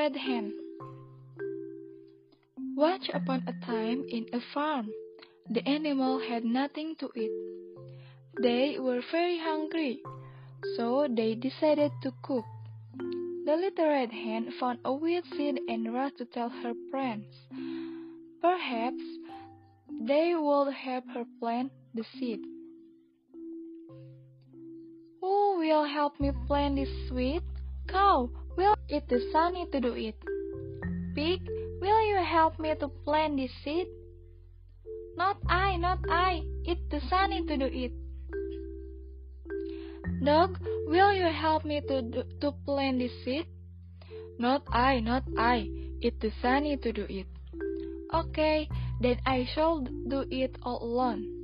red hen. Once upon a time in a farm, the animal had nothing to eat. They were very hungry, so they decided to cook. The little red hen found a wheat seed and rushed to tell her friends. Perhaps they would help her plant the seed. Who will help me plant this seed? Cow, it the sunny to do it? Pig, will you help me to plant this seed? Not I, not I, It is sunny to do it. Dog, will you help me to do, to plant this seed? Not I, not I, It is sunny to do it. Okay, then I shall do it all alone.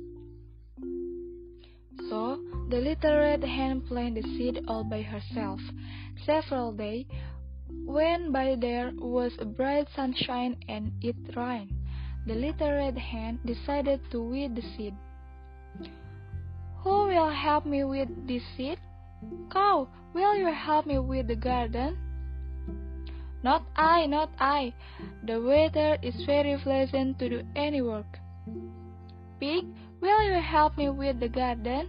So the little red hen planted the seed all by herself. Several days went by there was a bright sunshine and it rained. The little red hen decided to weed the seed. Who will help me with this seed? Cow, will you help me with the garden? Not I, not I. The weather is very pleasant to do any work. Pig, will you help me with the garden?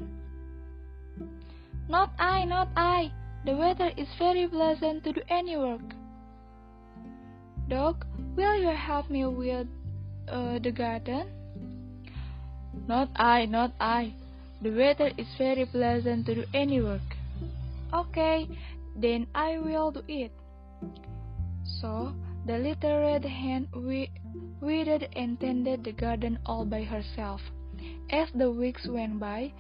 Not I, not I. The weather is very pleasant to do any work. Dog, will you help me with uh, the garden? Not I, not I. The weather is very pleasant to do any work. Okay, then I will do it. So the little red hen weeded and tended the garden all by herself. As the weeks went by,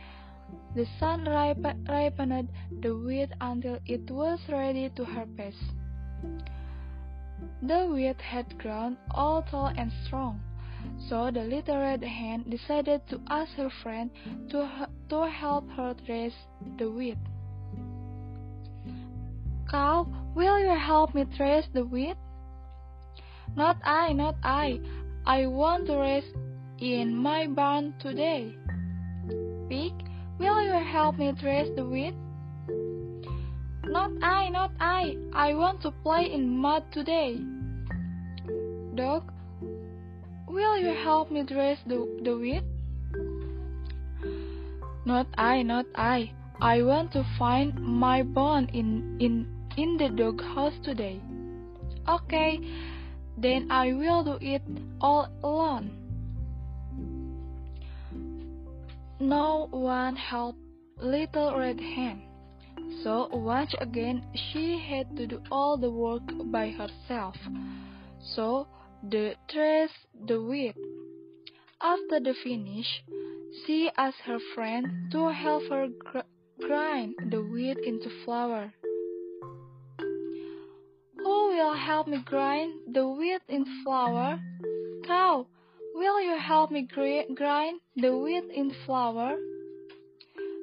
the sun rip ripened the wheat until it was ready to harvest. The wheat had grown all tall and strong, so the little red hen decided to ask her friend to, to help her thresh the wheat. Cow, will you help me thresh the wheat? Not I, not I. I want to rest in my barn today. Pig, will you help me dress the wheat? Not I, not I. I want to play in mud today. Dog, will you help me dress the, the wheat? Not I, not I. I want to find my bone in, in, in the doghouse today. Okay, then I will do it all alone. No one helped Little Red Hen, so once again she had to do all the work by herself. So the thresh the wheat. After the finish, she asked her friend to help her gr grind the wheat into flour. Who will help me grind the wheat into flour? Cow, will you help me grind the wheat into flour?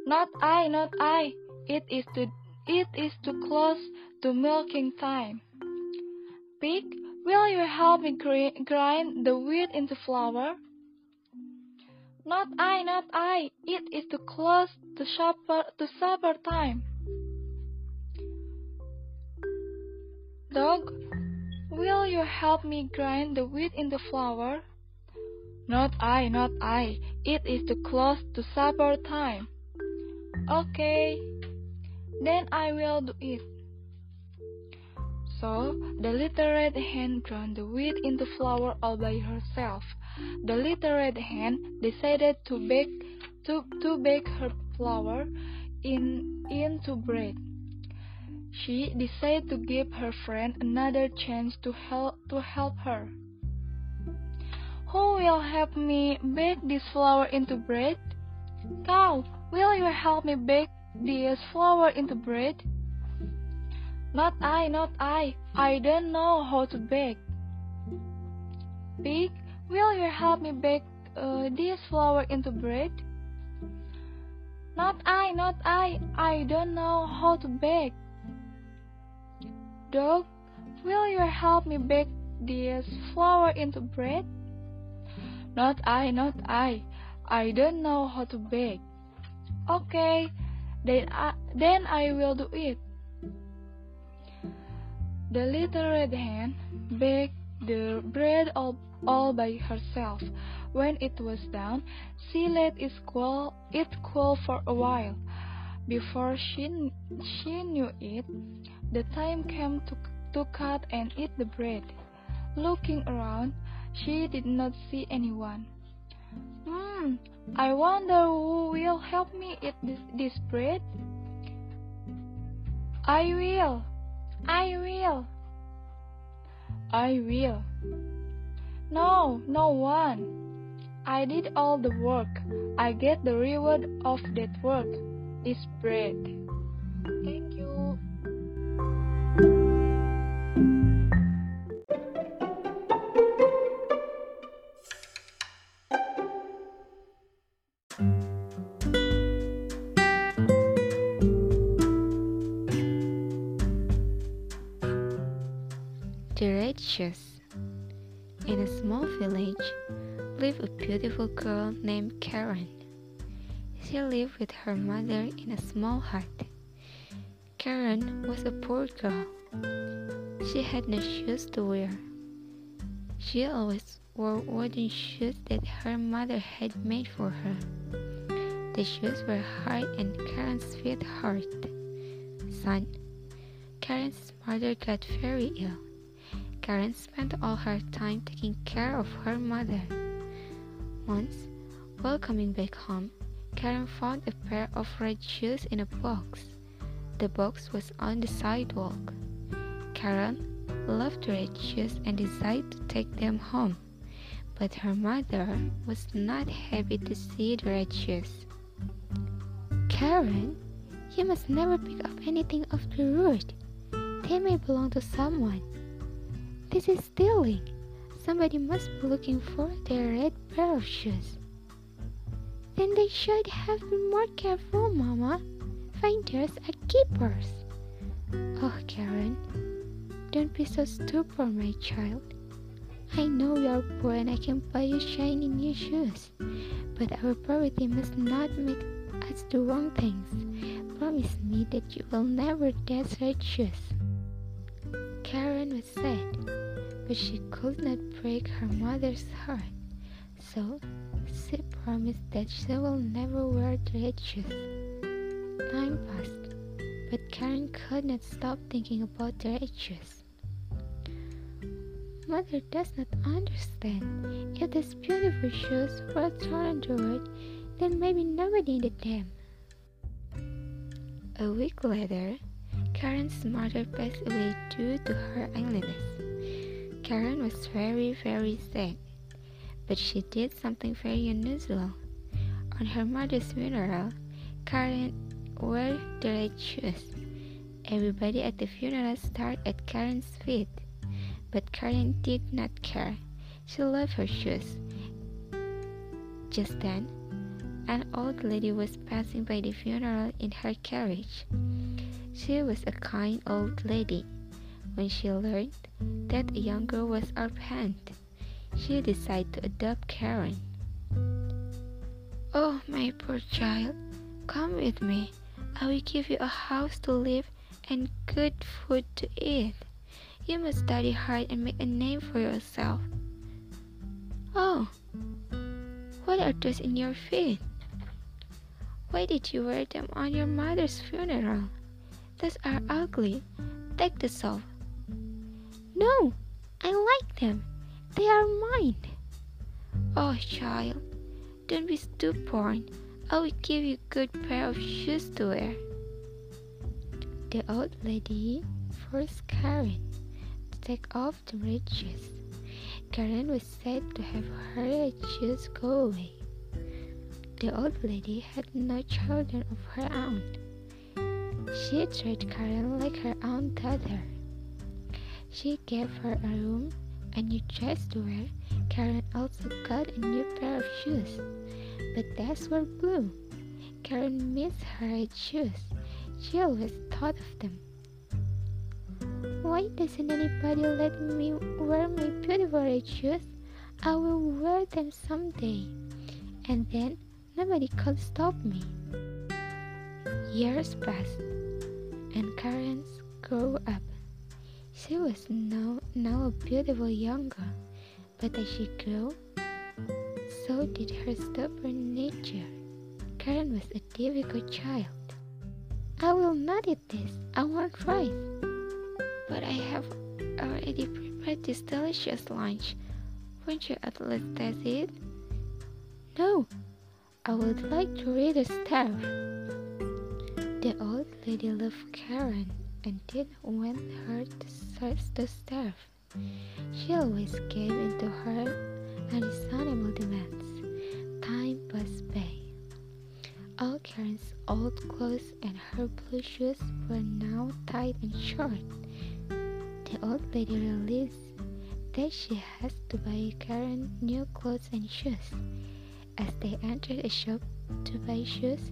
Not I, not I. It is too, it is too close to milking time. Pig, will you help me grind the wheat into flour? Not I, not I. It is too close to supper to supper time. Dog, will you help me grind the wheat into flour? Not I, not I. It is too close to supper time. Okay, then I will do it. So the little red hen ground the wheat into flour all by herself. The little red hen decided to bake to, to bake her flour in into bread. She decided to give her friend another chance to help to help her. Who will help me bake this flour into bread? Cow, will you help me bake this flour into bread? Not I, not I. I don't know how to bake. Pig, will you help me bake uh, this flour into bread? Not I, not I. I don't know how to bake. Dog, will you help me bake this flour into bread? Not I, not I. I don't know how to bake. Okay, then I, then I will do it. The little red hen baked the bread all, all by herself. When it was done, she let it cool, it cool for a while. Before she, she knew it, the time came to, to cut and eat the bread. Looking around, she did not see anyone. Hmm, I wonder who will help me eat this, this bread? I will. I will. I will. No, no one. I did all the work. I get the reward of that work. This bread. Thank you. In a small village lived a beautiful girl named Karen. She lived with her mother in a small hut. Karen was a poor girl. She had no shoes to wear. She always wore wooden shoes that her mother had made for her. The shoes were hard and Karen's feet hurt. Son, Karen's mother got very ill. Karen spent all her time taking care of her mother. Once, while coming back home, Karen found a pair of red shoes in a box. The box was on the sidewalk. Karen loved red shoes and decided to take them home, but her mother was not happy to see the red shoes. Karen, you must never pick up anything off the road. They may belong to someone. This is stealing. Somebody must be looking for their red pair of shoes. Then they should have been more careful, Mama. Finders are keepers. Oh, Karen, don't be so stupid, my child. I know you are poor and I can buy you shiny new shoes, but our poverty must not make us do wrong things. Promise me that you will never dash red shoes. Karen was sad, but she could not break her mother's heart, so she promised that she will never wear red shoes. Time passed, but Karen could not stop thinking about the red shoes. Mother does not understand. If these beautiful shoes were thrown on the road, then maybe nobody needed them. A week later, Karen's mother passed away due to her illness. Karen was very, very sad, but she did something very unusual. On her mother's funeral, Karen wore the red shoes. Everybody at the funeral stared at Karen's feet, but Karen did not care. She loved her shoes. Just then, an old lady was passing by the funeral in her carriage. She was a kind old lady. When she learned that a young girl was orphaned, she decided to adopt Karen. Oh, my poor child, come with me. I will give you a house to live and good food to eat. You must study hard and make a name for yourself. Oh, what are those in your feet? Why did you wear them on your mother's funeral? Those are ugly. Take this off. No, I like them. They are mine. Oh, child, don't be stupid. I will give you a good pair of shoes to wear. The old lady forced Karen to take off the red shoes. Karen was sad to have her red shoes go away. The old lady had no children of her own. She treated Karen like her own daughter. She gave her a room, a new dress to wear. Karen also got a new pair of shoes, but those were blue. Karen missed her red shoes. She always thought of them. Why doesn't anybody let me wear my beautiful red shoes? I will wear them someday, and then nobody could stop me. Years passed, and Karen's grew up. She was now, now a beautiful young girl, but as she grew, so did her stubborn nature. Karen was a difficult child. I will not eat this. I want rice. But I have already prepared this delicious lunch. Won't you at least taste it? No, I would like to read a starve. The old lady loved Karen and didn't want her to starve. She always gave in to her unreasonable demands. Time passed by. All Karen's old clothes and her blue shoes were now tight and short. The old lady realized that she has to buy Karen new clothes and shoes. As they entered a shop to buy shoes,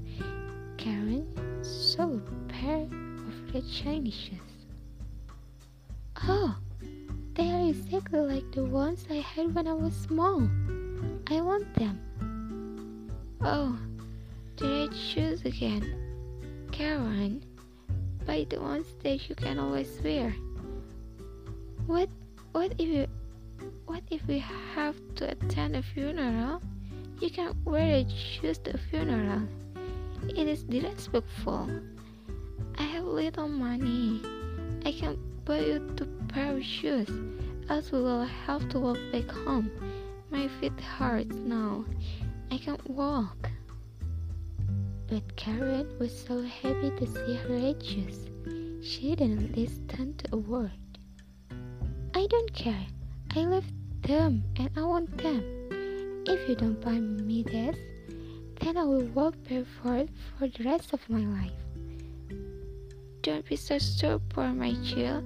Karen saw a pair of red shiny shoes. Oh, they are exactly like the ones I had when I was small. I want them. Oh, the red shoes again. Karen, buy the ones that you can always wear. What what if you what if we have to attend a funeral? You can't wear red shoes to a funeral. It is disrespectful. I have little money. I can buy you two pair of shoes. Else we will have to walk back home. My feet hurt now. I can't walk. But Karen was so happy to see her red shoes. She didn't listen to a word. I don't care. I love them and I want them. If you don't buy me this, then I will walk barefoot for the rest of my life. Don't be so stubborn, my child.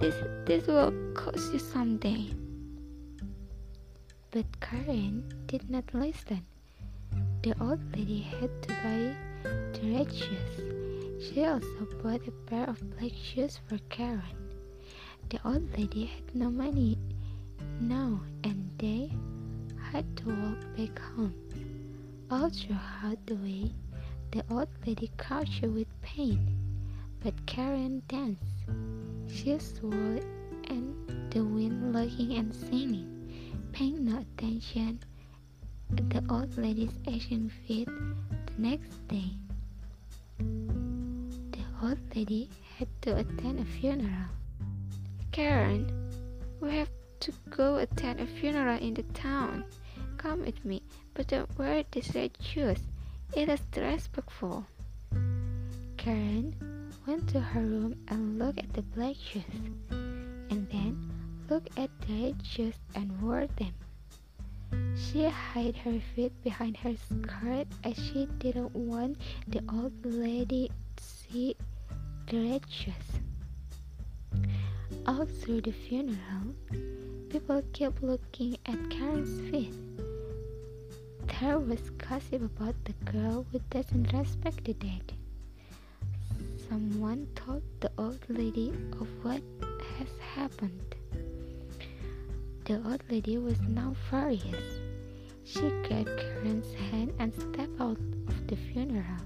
This this will cost you someday. But Karen did not listen. The old lady had to buy the red shoes. She also bought a pair of black shoes for Karen. The old lady had no money now, and they had to walk back home. All throughout the way, the old lady crouched with pain, but Karen danced. She swore and the wind looking and singing, paying no attention at the old lady's ashen feet the next day. The old lady had to attend a funeral. Karen, we have to go attend a funeral in the town. Come with me, but don't wear these red shoes. It is disrespectful. Karen went to her room and looked at the black shoes, and then looked at the red shoes and wore them. She hid her feet behind her skirt as she didn't want the old lady to see the red shoes. All through the funeral, people kept looking at Karen's feet. There was gossip about the girl who doesn't respect the dead. Someone told the old lady of what has happened. The old lady was now furious. She grabbed Karen's hand and stepped out of the funeral.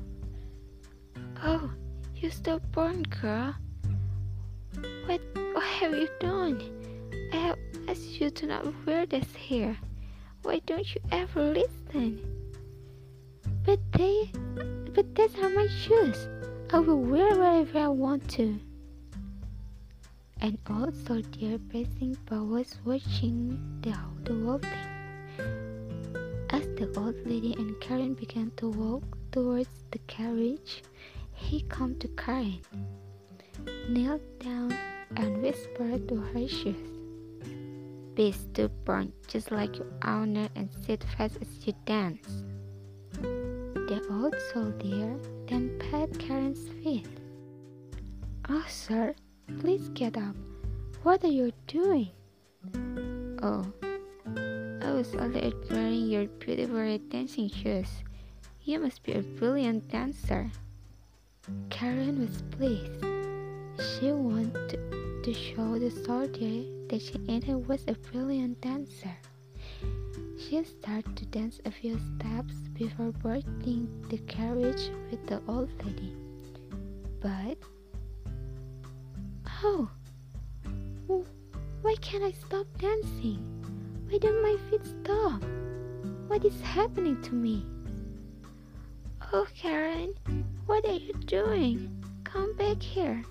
Oh, you still stubborn girl! What, what have you done? I have asked you to not wear this hair. Why don't you ever listen? But they, but these are my shoes. I will wear wherever I want to. An old soldier passing by was watching the, the whole thing. As the old lady and Karen began to walk towards the carriage, he came to Karen, knelt down, and whispered to her shoes. Be stubborn, just like your owner, and sit fast as you dance. The old soldier then pat Karen's feet. Oh, sir, please get up. What are you doing? Oh, I was only admiring your beautiful dancing shoes. You must be a brilliant dancer. Karen was pleased. She wanted to show the soldier that she indeed was a brilliant dancer. She started to dance a few steps before boarding the carriage with the old lady. But, oh, Why can't I stop dancing? Why don't my feet stop? What is happening to me? Oh, Karen, what are you doing? Come back here.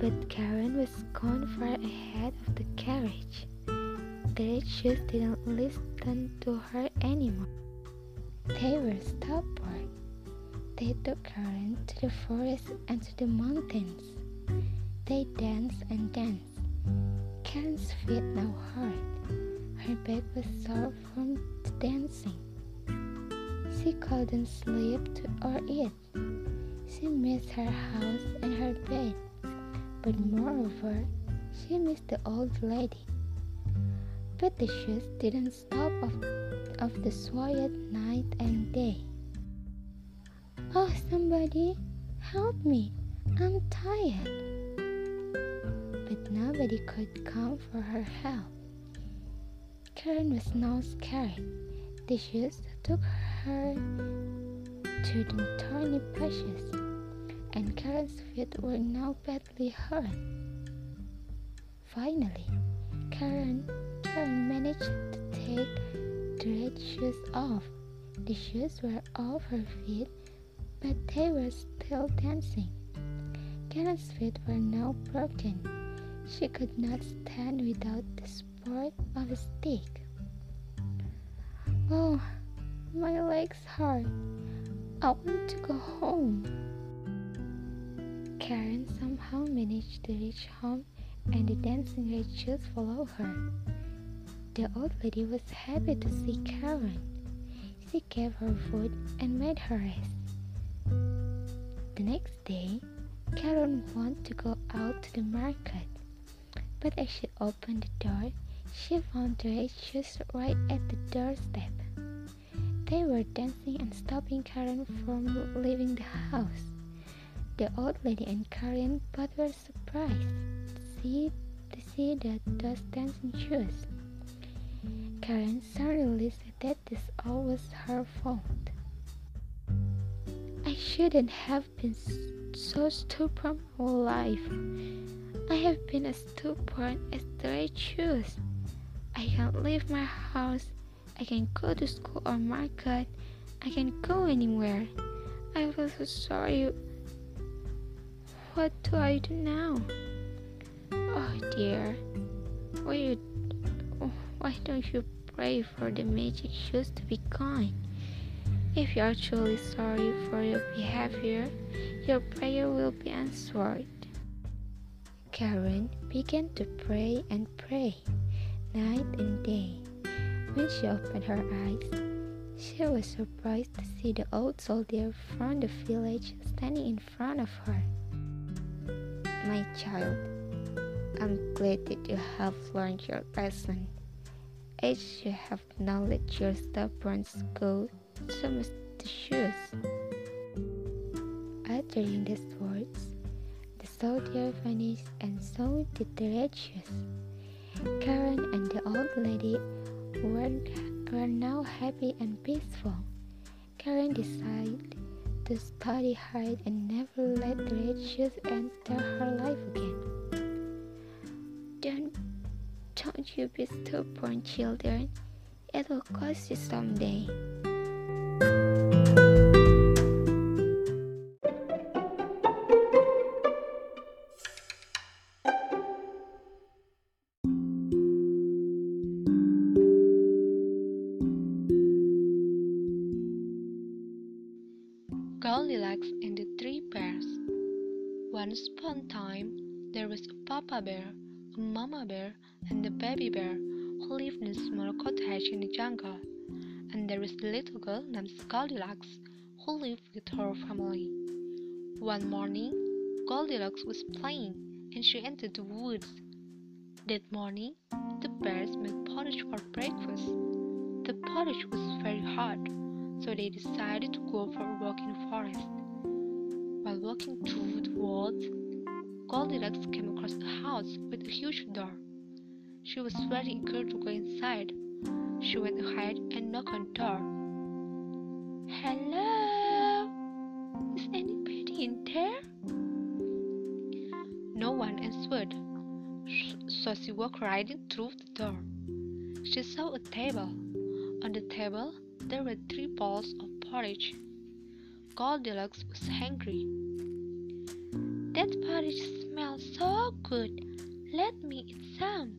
But Karen was gone far ahead of the carriage. The red shoes didn't listen to her anymore. They were stubborn. They took Karen to the forest and to the mountains. They danced and danced. Karen's feet now hurt. Her back was sore from dancing. She couldn't sleep or eat. She missed her house and her bed, but moreover, she missed the old lady. But the shoes didn't stop of, of the sweat night and day. Oh, somebody, help me! I'm tired. But nobody could come for her help. Karen was now scared. The shoes took her to the thorny bushes, and Karen's feet were now badly hurt. Finally, Karen, Karen managed to take the red shoes off. The shoes were off her feet but they were still dancing. Karen's feet were now broken. She could not stand without the support of a stick. Oh, my legs hurt. I want to go home. Karen somehow managed to reach home and the dancing red shoes followed her. The old lady was happy to see Karen. She gave her food and made her rest. The next day, Karen wanted to go out to the market, but as she opened the door, she found the red shoes right at the doorstep. They were dancing and stopping Karen from leaving the house. The old lady and Karen both were surprised to see, to see that those dancing shoes. Karen suddenly said that this all was her fault. I shouldn't have been so stupid my whole life. I have been as stupid as the shoes. I can't leave my house. I can go to school oh or market. I can go anywhere. I feel so sorry. What do I do now? Oh dear. Why, you, why don't you pray for the magic shoes to be gone? If you are truly sorry for your behavior, your prayer will be answered. Karen began to pray and pray night and day. When she opened her eyes, she was surprised to see the old soldier from the village standing in front of her. My child, I'm glad that you have learned your lesson. As you have now let your stubbornness go some of the shoes. Uttering these words, the soldier vanished and so did the red shoes. Karen and the old lady were, were now happy and peaceful. Karen decided to study hard and never let the red shoes enter her life again. Don't, don't you be stubborn, children. It will cost you someday. Girl named Goldilocks who lived with her family. One morning, Goldilocks was playing and she entered the woods. That morning, the bears made porridge for breakfast. The porridge was very hot, so they decided to go for a walk in the forest. While walking through the woods, Goldilocks came across a house with a huge door. She was very eager to go inside, she went ahead and knocked on the door. Hello? Is anybody in there? No one answered. So she walked right through the door. She saw a table. On the table, there were three bowls of porridge. Goldilocks was hungry. That porridge smells so good. Let me eat some.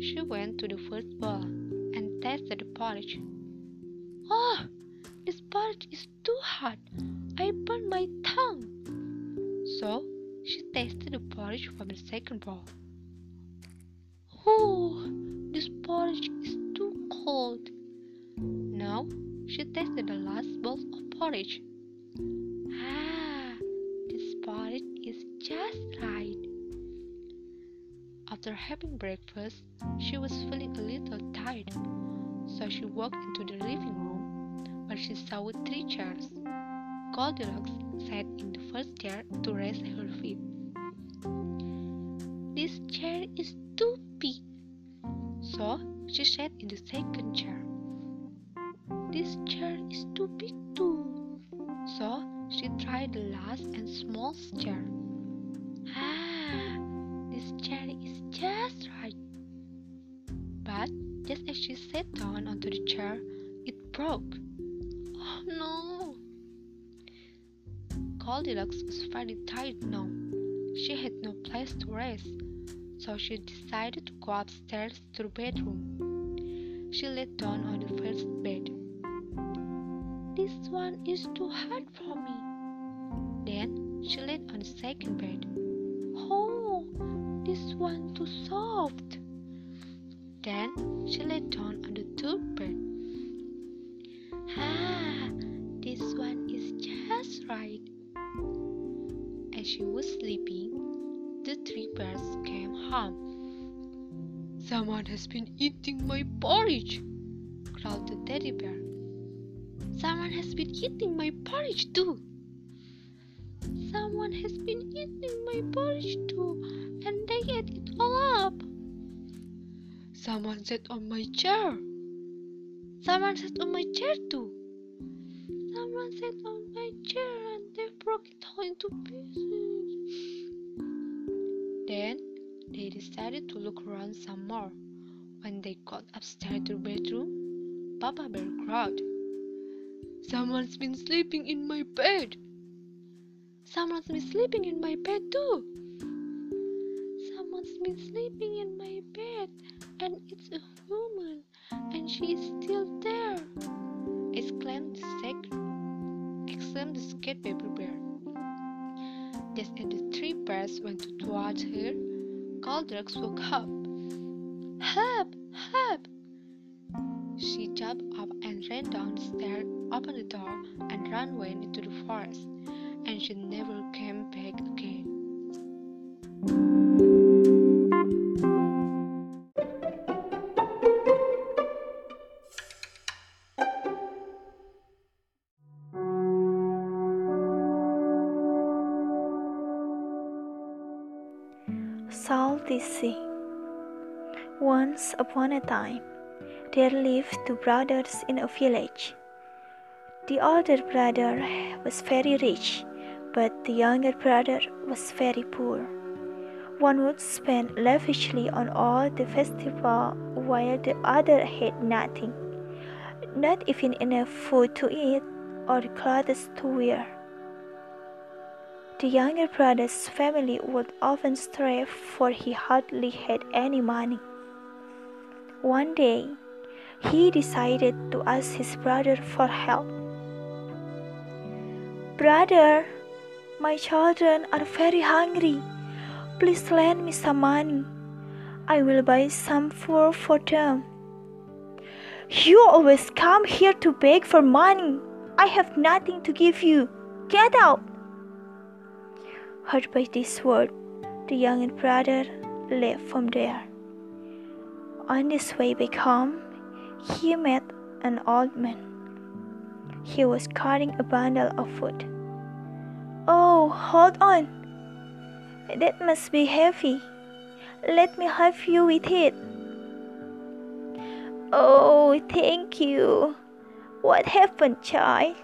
She went to the first bowl and tasted the porridge. Oh, this porridge is too hot. I burned my tongue. So she tasted the porridge from the second bowl. Oh, this porridge is too cold. Now she tasted the last bowl of porridge. Ah, this porridge is just right. After having breakfast, she was feeling a little tired, so she walked into the living room she saw three chairs. Goldilocks sat in the first chair to rest her feet. This chair is too big, so she sat in the second chair. This chair is too big too, so she tried the last and smallest chair. Ah, this chair is just right. But just as she sat down onto the chair, it broke. No! Goldilocks was very tired now. She had no place to rest, so she decided to go upstairs to the bedroom. She lay down on the first bed. This one is too hard for me. Then she lay on the second bed. Oh, this one too soft. Then she lay down on the third bed. Ah, this one is just right. As she was sleeping, the three bears came home. Someone has been eating my porridge, growled the teddy bear. Someone has been eating my porridge too. Someone has been eating my porridge too, and they ate it all up. Someone sat on my chair. Someone sat on my chair too. Into pieces. Then they decided to look around some more. When they got upstairs to the bedroom, Papa Bear cried. Someone's been sleeping in my bed. Someone's been sleeping in my bed too. Someone's been sleeping in my bed and it's a woman and she is still there. Exclaimed the second exclaimed the scared baby bear. Just as the three bears went towards her, Goldilocks woke up. Help! Help! She jumped up and ran down the stairs, opened the door, and ran away into the forest, and she never came back again. Sea. Once upon a time, there lived two brothers in a village. The older brother was very rich, but the younger brother was very poor. One would spend lavishly on all the festival while the other had nothing, not even enough food to eat or clothes to wear. The younger brother's family would often strive, for he hardly had any money. One day, he decided to ask his brother for help. Brother, my children are very hungry. Please lend me some money. I will buy some food for them. You always come here to beg for money. I have nothing to give you. Get out! Hurt by this word, the younger brother left from there. On his way back home, he met an old man. He was carrying a bundle of food. Oh, hold on! That must be heavy. Let me help you with it. Oh, thank you. What happened, child?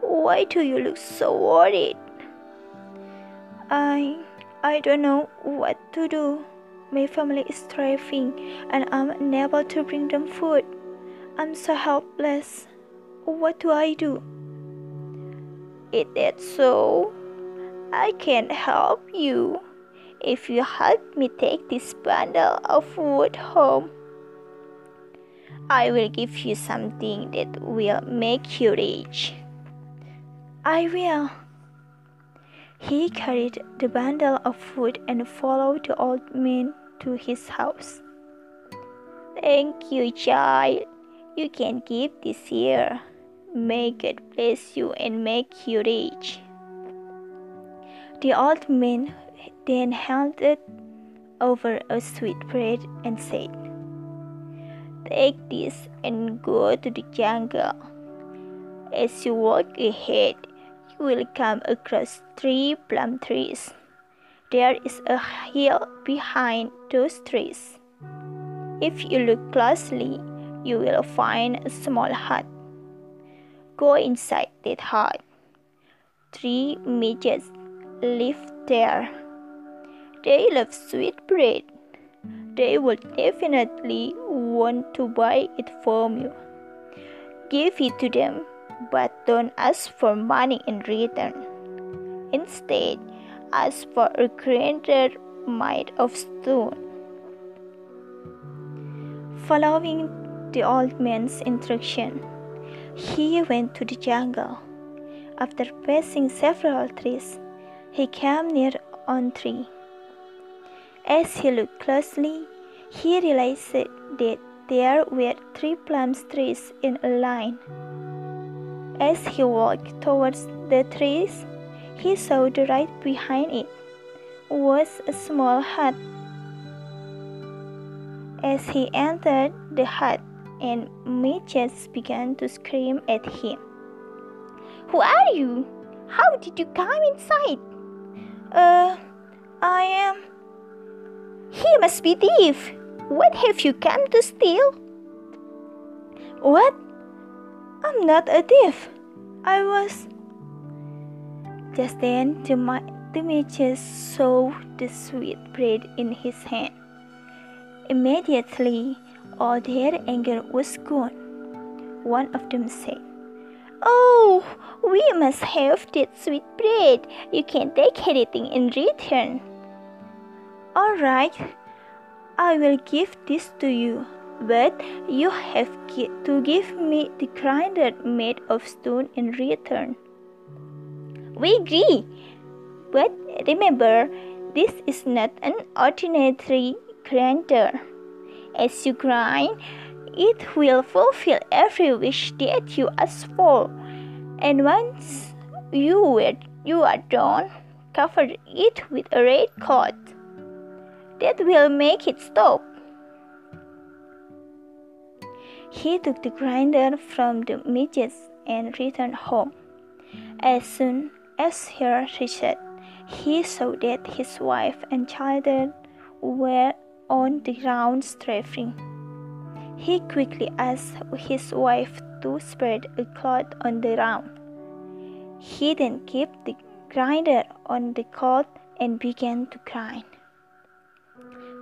Why do you look so worried? I I don't know what to do. My family is starving and I'm unable to bring them food. I'm so helpless. What do I do? Is that so? I can't help you. If you help me take this bundle of wood home, I will give you something that will make you rich. I will. He carried the bundle of food and followed the old man to his house. Thank you, child. You can keep this here. May God bless you and make you rich. The old man then handed over a sweet bread and said, Take this and go to the jungle. As you walk ahead, will come across three plum trees. There is a hill behind those trees. If you look closely, you will find a small hut. Go inside that hut. Three midgets live there. They love sweet bread. They will definitely want to buy it from you. Give it to them, but don't ask for money in return. Instead, ask for a greater mite of stone. Following the old man's instruction, he went to the jungle. After passing several trees, he came near on tree. As he looked closely, he realized that there were three plum trees in a line. As he walked towards the trees, he saw that right behind it was a small hut. As he entered the hut, and midgets began to scream at him. Who are you? How did you come inside? Uh, I am. He must be thief. What have you come to steal? What? I'm not a thief. I was. Just then, the, saw the sweet bread in his hand. Immediately, all their anger was gone. One of them said, Oh, we must have that sweet bread. You can take anything in return. All right, I will give this to you, but you have to give me the grinder made of stone in return. We agree, but remember, this is not an ordinary grinder. As you grind, it will fulfill every wish that you ask for. And once you you are done, cover it with a red cloth. That will make it stop. He took the grinder from the midgets and returned home. As soon as he reached, he saw that his wife and children were on the ground strafing. He quickly asked his wife to spread a cloth on the ground. He then kept the grinder on the cloth and began to grind.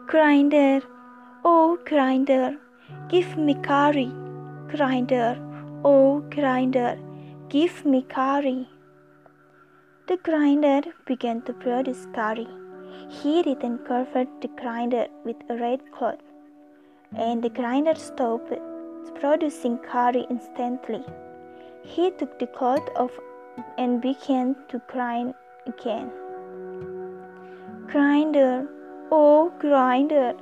Grinder, oh grinder, give me curry. Grinder, oh grinder, give me curry. The grinder began to produce curry. He then covered the grinder with a red cloth, and the grinder stopped producing curry instantly. He took the cloth off and began to grind again. Grinder, oh grinder,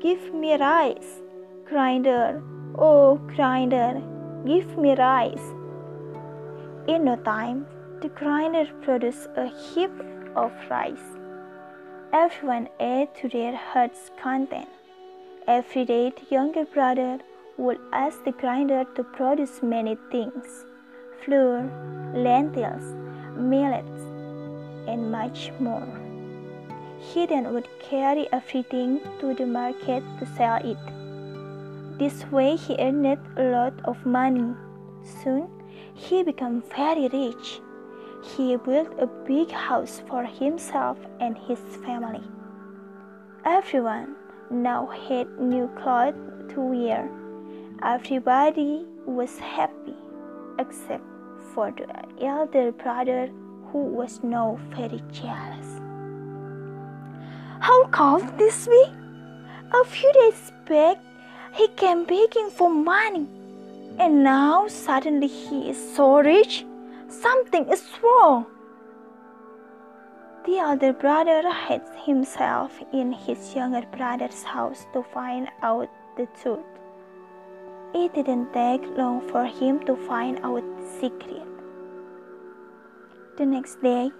give me rice. Grinder, oh grinder, give me rice. In no time, the grinder produced a heap of rice. Everyone ate to their heart's content. Every day, the younger brother would ask the grinder to produce many things flour, lentils, millets, and much more. He then would carry everything to the market to sell it. This way, he earned a lot of money. Soon, he became very rich he built a big house for himself and his family. Everyone now had new clothes to wear. Everybody was happy except for the elder brother who was now very jealous. How could this be? A few days back he came begging for money, and now suddenly he is so rich. Something is wrong. The elder brother hid himself in his younger brother's house to find out the truth. It didn't take long for him to find out the secret. The next day,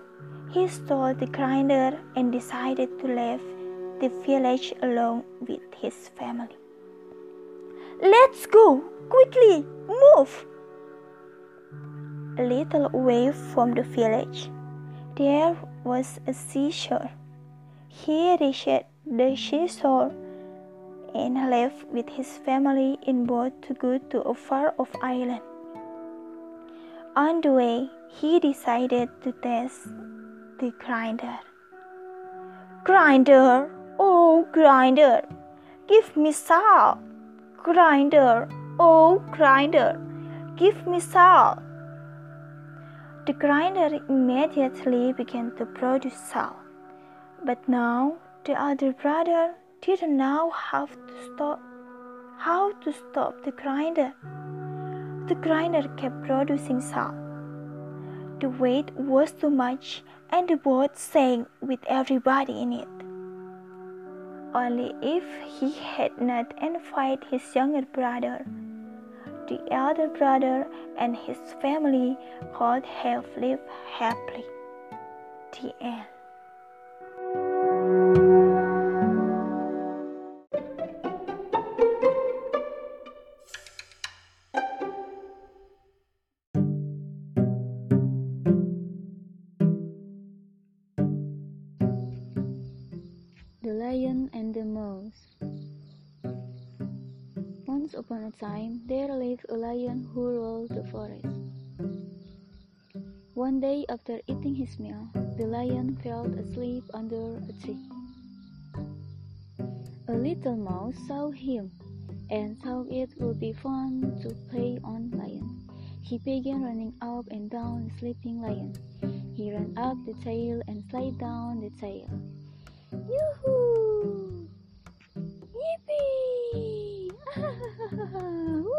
he stole the grinder and decided to leave the village alone with his family. Let's go! Quickly! Move! A little away from the village, there was a seashore. He reached the seashore and left with his family in boat to go to a far off island. On the way, he decided to test the grinder. Grinder, oh grinder, give me salt. Grinder, oh grinder, give me salt. The grinder immediately began to produce salt. But now the other brother didn't know how to stop how to stop the grinder. The grinder kept producing salt. The weight was too much and the boat sank with everybody in it. Only if he had not invited his younger brother, the elder brother and his family could have lived happily. The end. Upon a time, there lived a lion who ruled the forest. One day, after eating his meal, the lion fell asleep under a tree. A little mouse saw him and thought it would be fun to play on lion. He began running up and down the sleeping lion. He ran up the tail and slid down the tail. Yoo-hoo!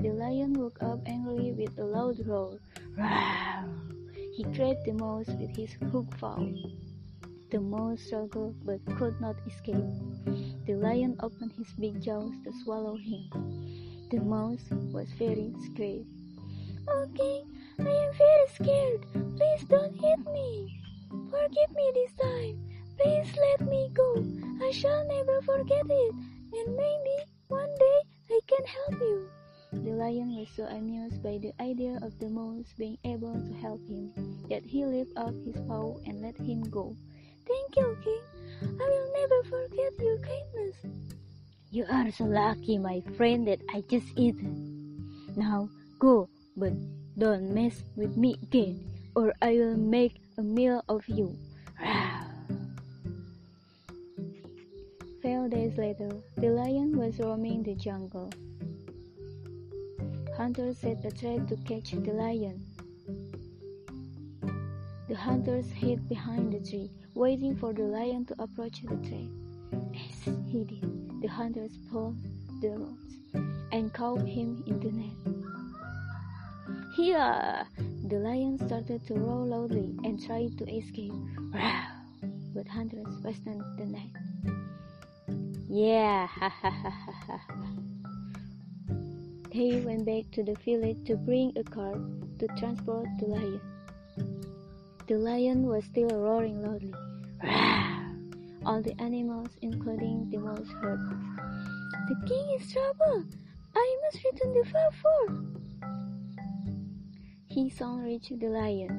The lion woke up angrily with a loud roar. Rawr! He grabbed the mouse with his hook paw. The mouse struggled but could not escape. The lion opened his big jaws to swallow him. The mouse was very scared. Okay, I am very scared. Please don't hit me. Forgive me this time. Please let me go. I shall never forget it. And maybe one day I can help you. The lion was so amused by the idea of the mouse being able to help him that he lifted up his paw and let him go. Thank you, King. I will never forget your kindness. You are so lucky, my friend, that I just eaten. Now go, but don't mess with me again, or I will make a meal of you. Few days later, the lion was roaming the jungle. Hunters set a trap to catch the lion. The hunters hid behind the tree, waiting for the lion to approach the trap. As he did, the hunters pulled the ropes and caught him in the net. Here, the lion started to roar loudly and tried to escape. But hunters fastened the net. Yeah, ha. They went back to the village to bring a cart to transport the lion. The lion was still roaring loudly. All the animals, including the mouse, heard. The king is trouble. I must return to Farfor. He soon reached the lion.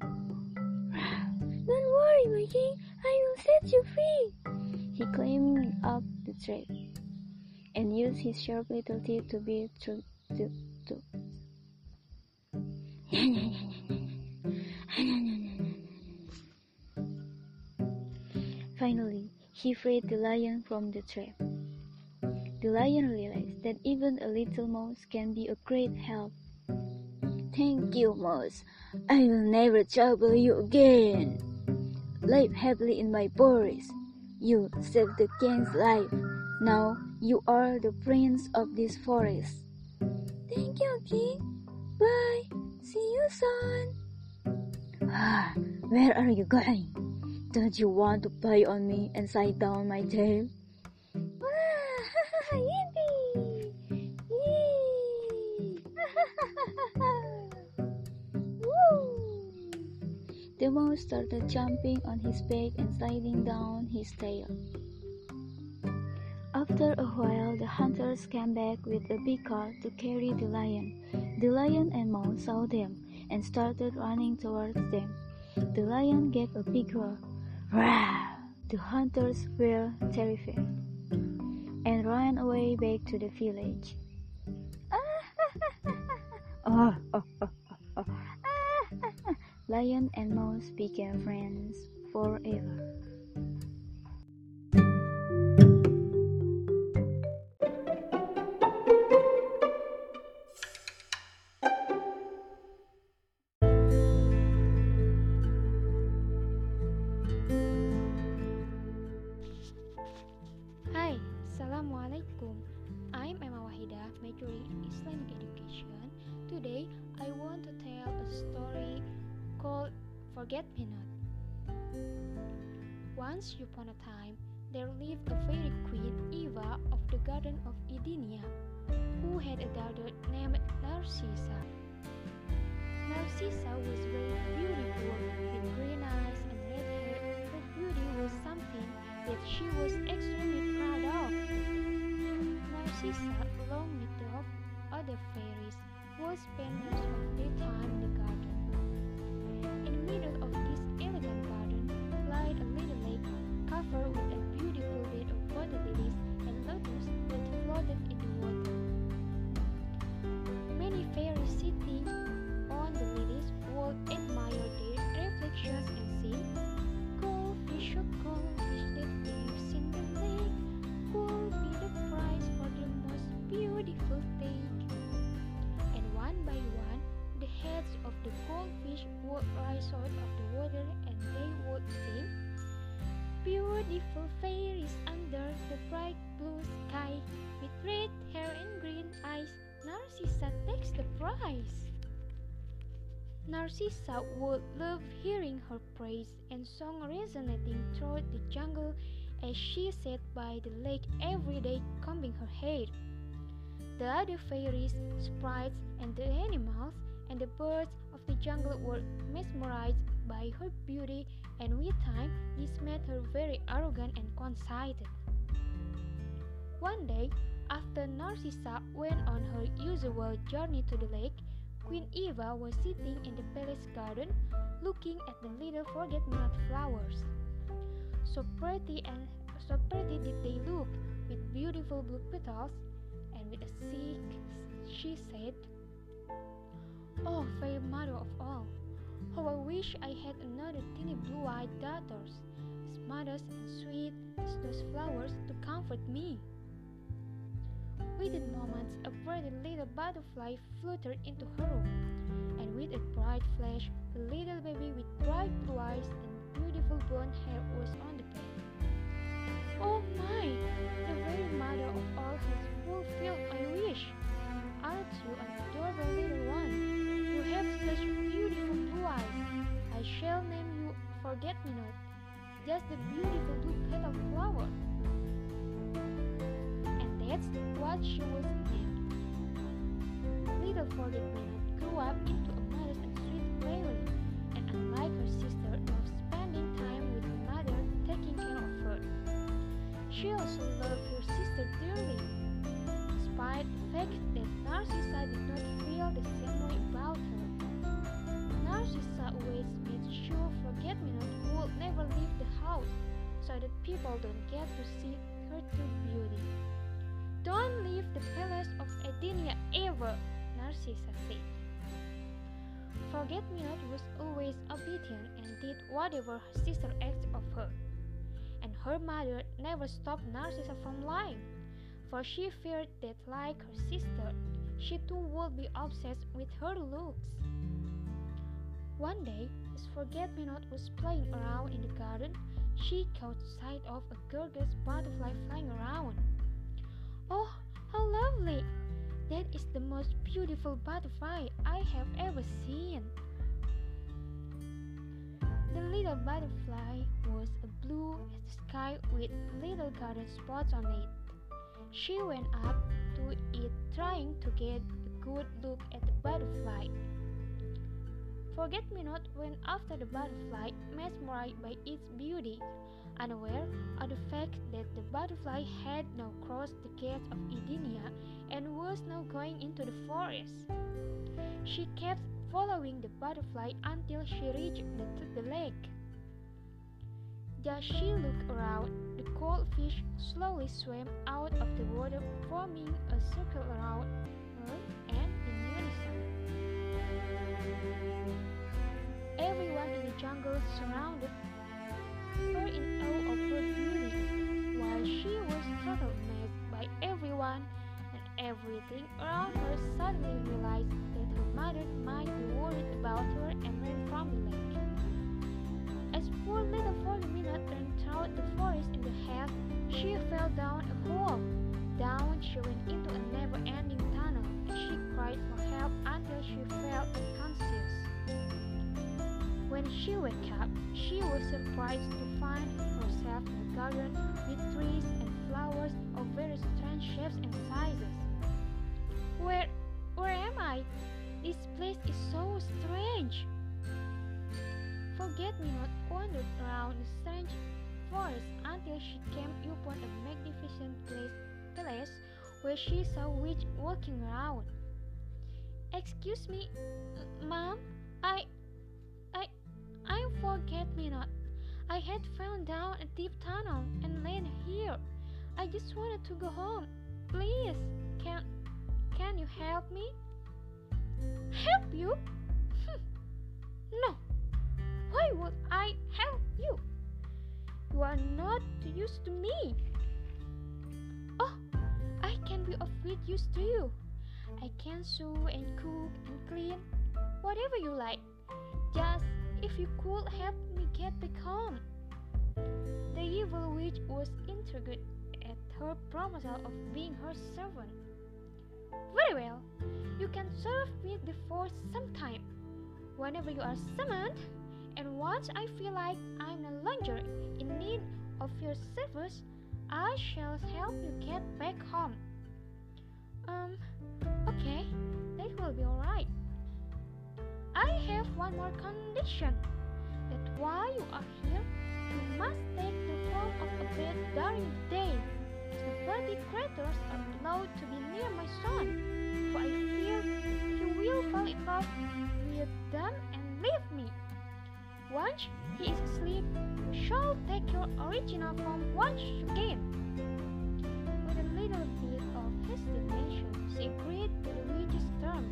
Don't worry, my king. I will set you free. He climbed up the tree and used his sharp little teeth to beat through the door. Finally, he freed the lion from the trap. The lion realized that even a little mouse can be a great help. Thank you, mouse. I will never trouble you again. Live happily in my forest. You saved the king's life. Now you are the prince of this forest. Thank you, king. Bye. See you soon. Ah, where are you going? Don't you want to play on me and side down my tail? Yippee! The started jumping on his back and sliding down his tail. After a while, the hunters came back with a big cart to carry the lion. The lion and mouse saw them and started running towards them. The lion gave a big roar. Rawr! The hunters were terrified and ran away back to the village. oh, oh, oh, oh, oh. Lion and mouse became friends forever. Narcissa. Narcissa was very beautiful, with green eyes and red hair. Her beauty was something that she was extremely proud of. Narcissa, along with the other fairies, would spend most of their time in the garden. In the middle of this elegant garden lied a little lake covered with a beautiful bed of water lilies and lotus that floated in beautiful take. And one by one, the heads of the goldfish would rise out of the water and they would sing, Beautiful fairies under the bright blue sky, with red hair and green eyes, Narcissa takes the prize. Narcissa would love hearing her praise and song resonating through the jungle as she sat by the lake every day combing her hair. The other fairies, sprites, and the animals and the birds of the jungle were mesmerized by her beauty, and with time, this made her very arrogant and conceited. One day, after Narcissa went on her usual journey to the lake, Queen Eva was sitting in the palace garden, looking at the little forget-me-not flowers. So pretty and so pretty did they look, with beautiful blue petals, with a sigh, she said, "Oh, fair mother of all, how I wish I had another tiny blue-eyed daughters, as modest and sweet as those flowers, to comfort me." Within moments, a pretty little butterfly fluttered into her room, and with a bright flash, a little baby with bright blue eyes and beautiful blonde hair was on the bed. Oh my! The very mother of all has fulfilled my wish. Aren't you an adorable little one? You have such beautiful blue eyes. I shall name you Forget Me Not, just the beautiful blue petal flower. And that's what she was named. Little Forget Me Not grew up into a modest and sweet fairy, and unlike her sister, loved spending time with her mother, taking care of her. She also loved her sister dearly, despite the fact that Narcissa did not feel the same way about her. Narcissa always made sure Forget-Me-Not would never leave the house, so that people don't get to see her true beauty. Don't leave the palace of Edenia ever, Narcissa said. Forget-Me-Not was always obedient and did whatever her sister asked of her. And her mother never stopped Narcissa from lying, for she feared that, like her sister, she too would be obsessed with her looks. One day, as Forget Me Not was playing around in the garden, she caught sight of a gorgeous butterfly flying around. Oh, how lovely! That is the most beautiful butterfly I have ever seen. The little butterfly was a blue as the sky with little golden spots on it. She went up to it trying to get a good look at the butterfly. Forget Me Not went after the butterfly, mesmerized by its beauty, unaware of the fact that the butterfly had now crossed the gates of Edenia and was now going into the forest. She kept following the butterfly until she reached the, the lake. As she looked around, the cold fish slowly swam out of the water, forming a circle around her and in unison. Everyone in the jungle surrounded her in awe of her beauty, while she was totally amazed by everyone and everything around her suddenly realized that her mother might be worried about her and ran from the lake. As poor little Forget-Me-Not ran through the forest in the haste, she fell down a hole. Down she went into a never-ending tunnel, and she cried for help until she fell unconscious. When she woke up, she was surprised to find herself in a garden with trees and flowers of very strange shapes and sizes. Where, where am I? This place is so strange. Forget-me-not wandered around the strange forest until she came upon a magnificent place, place where she saw a witch walking around. Excuse me, Mom, I I I forget me not. I had fallen down a deep tunnel and landed here. I just wanted to go home. Please, can can you help me? Help you? no. Why would I help you? You are not used to me. Oh, I can be of great use to you. I can sew and cook and clean, whatever you like. Just if you could help me get back home. The evil witch was intrigued at her proposal of being her servant. Very well, you can serve me before some time. Whenever you are summoned, and once I feel like I'm no longer in need of your service, I shall help you get back home. Um, okay, that will be alright. I have one more condition. That while you are here, you must take the form of a bat during the day, the bloody creatures are allowed to be near my son, for I fear he will fall in love with them and leave me. Once he is asleep, shall take your original form once again. With a little bit of hesitation, she agreed to the witch's terms.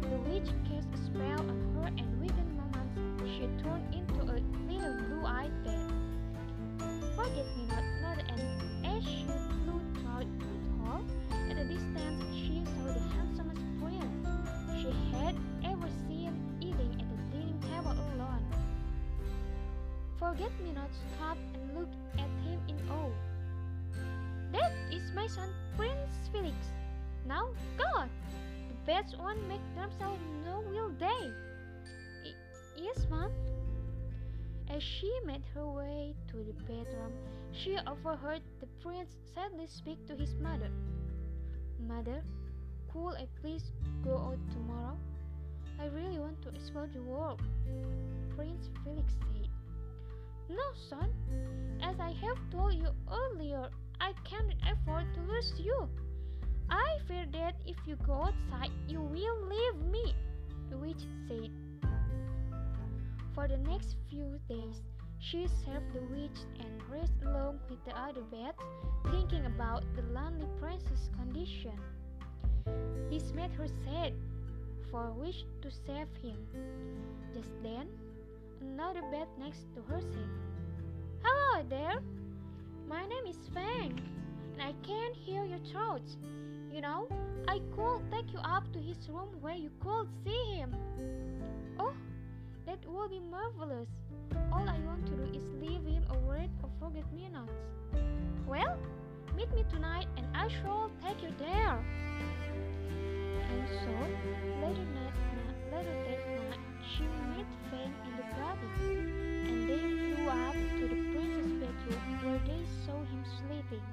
The witch cast a spell on her and within moments she turned into a little blue-eyed bat. Forget-me-not nodded and as she flew toward her, at a distance she saw the handsomest prince she had ever seen eating at the dining table alone. Forget-me-not stopped and looked at him in awe. That is my son Prince Felix. Now go! the won't make themselves no will they? I yes, ma'am. As she made her way to the bedroom, she overheard the prince sadly speak to his mother. Mother, could I please go out tomorrow? I really want to explore the world. Prince Felix said. No, son. As I have told you earlier, I cannot afford to lose you. I fear that if you go outside, you will leave me, the witch said. For the next few days, she served the witch and rested along with the other bats, thinking about the lonely prince's condition. This made her sad, for wish to save him. Just then, another bed next to her Hello there! My name is Fang, and I can't hear your throats. You know, I could take you up to his room where you could see him. Oh, that would be marvelous. All I want to do is leave him a word of forget-me-nots. Well, meet me tonight and I shall take you there. And so, later that night, later that night she met Fang in the garden, and they flew up to the prince's bedroom where they saw him sleeping.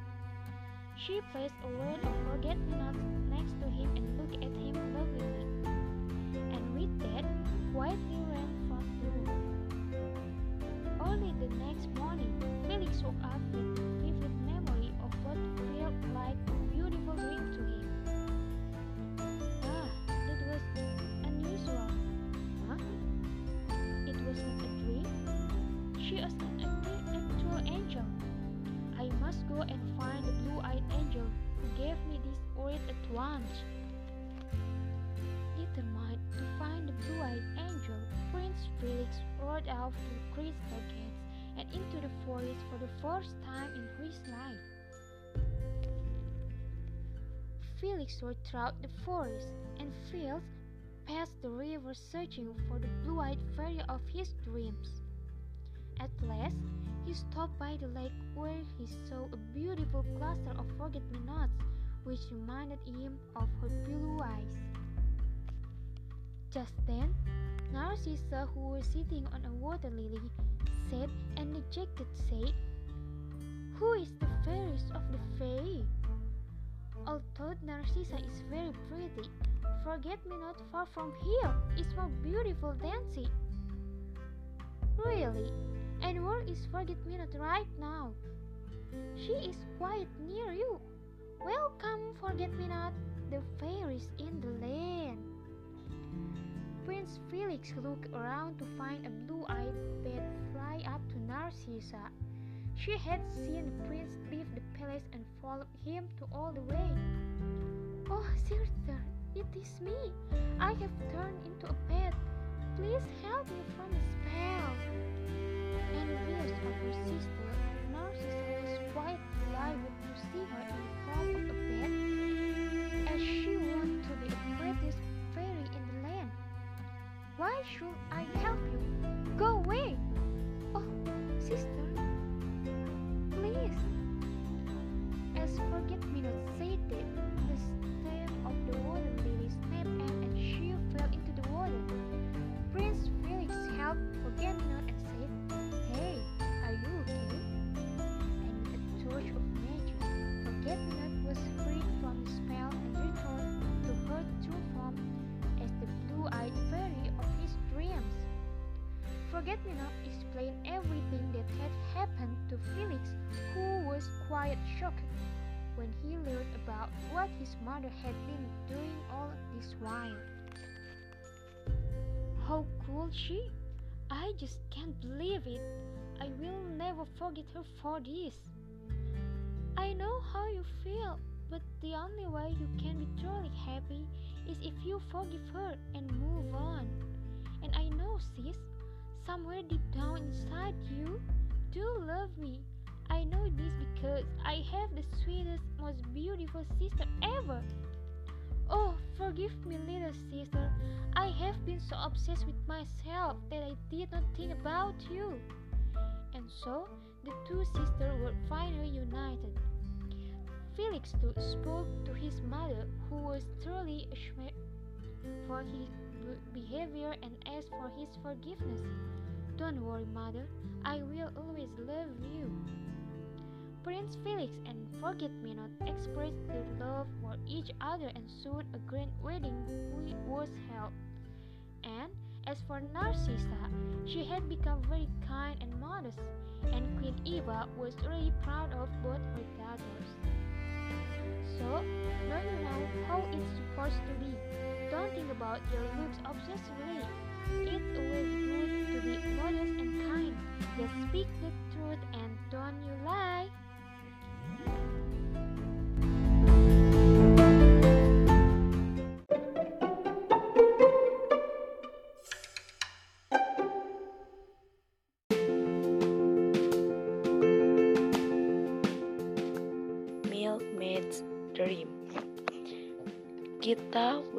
She placed a word of forget-me-nots next to him and looked at him lovingly, and with that, quietly ran from the room. Early the next morning, crystal gates and into the forest for the first time in his life. Felix rode throughout the forest and fields past the river searching for the blue-eyed fairy of his dreams. At last, he stopped by the lake where he saw a beautiful cluster of forget-me-nots which reminded him of her blue eyes. Just then, Narcissa, who was sitting on a water lily, said and dejected said, Who is the fairest of the fae? Although Narcissa is very pretty, forget me not far from here is more beautiful than she. Really? And where is forget me not right now? She is quite near you. Welcome, forget me not, the fairies in the land. Prince Felix looked around to find a blue-eyed bat fly up to Narcissa. She had seen the prince leave the palace and followed him to all the way. Oh, sister, it is me. I have turned into a bat. Please help me from the spell. Envious of her sister, Narcissa was quite delighted to see her in the form of a bat, as she wanted to be prettiest Why should I help you? Go away! Oh, sister, please. As forget-me-not said that, the stem of the water lily snapped out and she fell into the water. Prince Felix helped forget-me-not and said, Hey, are you okay? And with a touch of magic, forget-me-not was freed from the spell and returned to her true form as the blue-eyed fairy. Forget-me-not explained everything that had happened to Felix, who was quite shocked when he learned about what his mother had been doing all this while. How cool she! I just can't believe it. I will never forget her for this. I know how you feel, but the only way you can be truly happy is if you forgive her and move on. And I know, sis, somewhere deep down inside you do love me. I know this because I have the sweetest, most beautiful sister ever. Oh, forgive me, little sister. I have been so obsessed with myself that I did not think about you. And so, the two sisters were finally united. Felix too spoke to his mother, who was thoroughly ashamed for his behavior and ask for his forgiveness. Don't worry, mother, I will always love you. Prince Felix and Forget Me Not expressed their love for each other, and soon a grand wedding was held. And as for Narcissa, she had become very kind and modest, and Queen Eva was really proud of both her daughters. So, now you know how it's supposed to be. Don't think about your looks obsessively. It's always good to be modest and kind. Just speak the truth and don't you lie.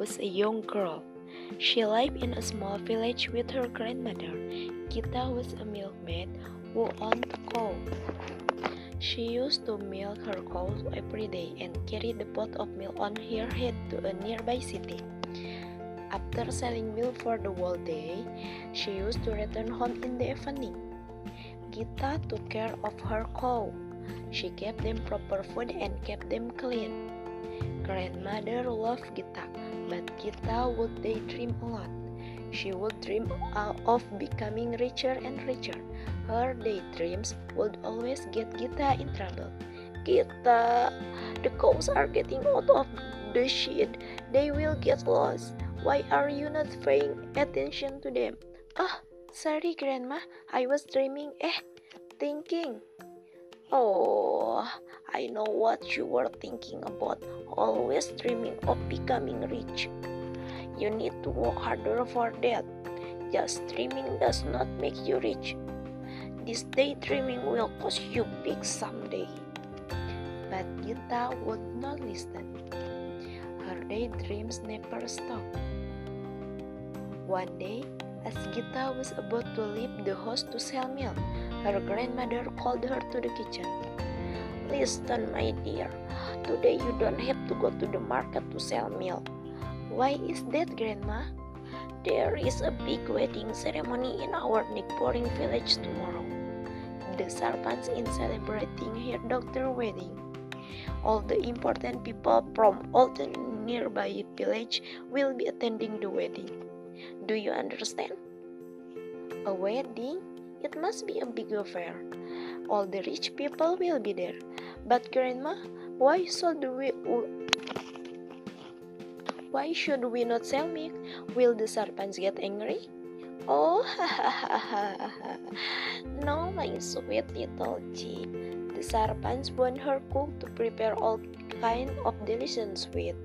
Was a young girl. She lived in a small village with her grandmother. Gita was a milkmaid who owned a cow. She used to milk her cows every day and carry the pot of milk on her head to a nearby city. After selling milk for the whole day, she used to return home in the evening. Gita took care of her cow. She gave them proper food and kept them clean. Grandmother loved Gita, but Gita would daydream a lot. She would dream of becoming richer and richer. Her daydreams would always get Gita in trouble. Gita, the cows are getting out of the shed. They will get lost. Why are you not paying attention to them? Oh, sorry, Grandma. I was dreaming. Eh, thinking. Oh, I know what you were thinking about. Always dreaming of becoming rich. You need to work harder for that. Just dreaming does not make you rich. This daydreaming will cost you big someday. But Gita would not listen. Her daydreams never stopped. One day, as Gita was about to leave the house to sell milk, her grandmother called her to the kitchen. Listen, my dear, today you don't have to go to the market to sell milk. Why is that, Grandma? There is a big wedding ceremony in our neighboring village tomorrow. The servants in celebrating her daughter's wedding. All the important people from all the nearby village will be attending the wedding. Do you understand? A wedding? It must be a big affair. All the rich people will be there. But grandma, why should we why should we not sell milk? Will the sarpanch get angry? Oh, no, my sweet little G. The sarpanch want her cook to prepare all kind of delicious sweet.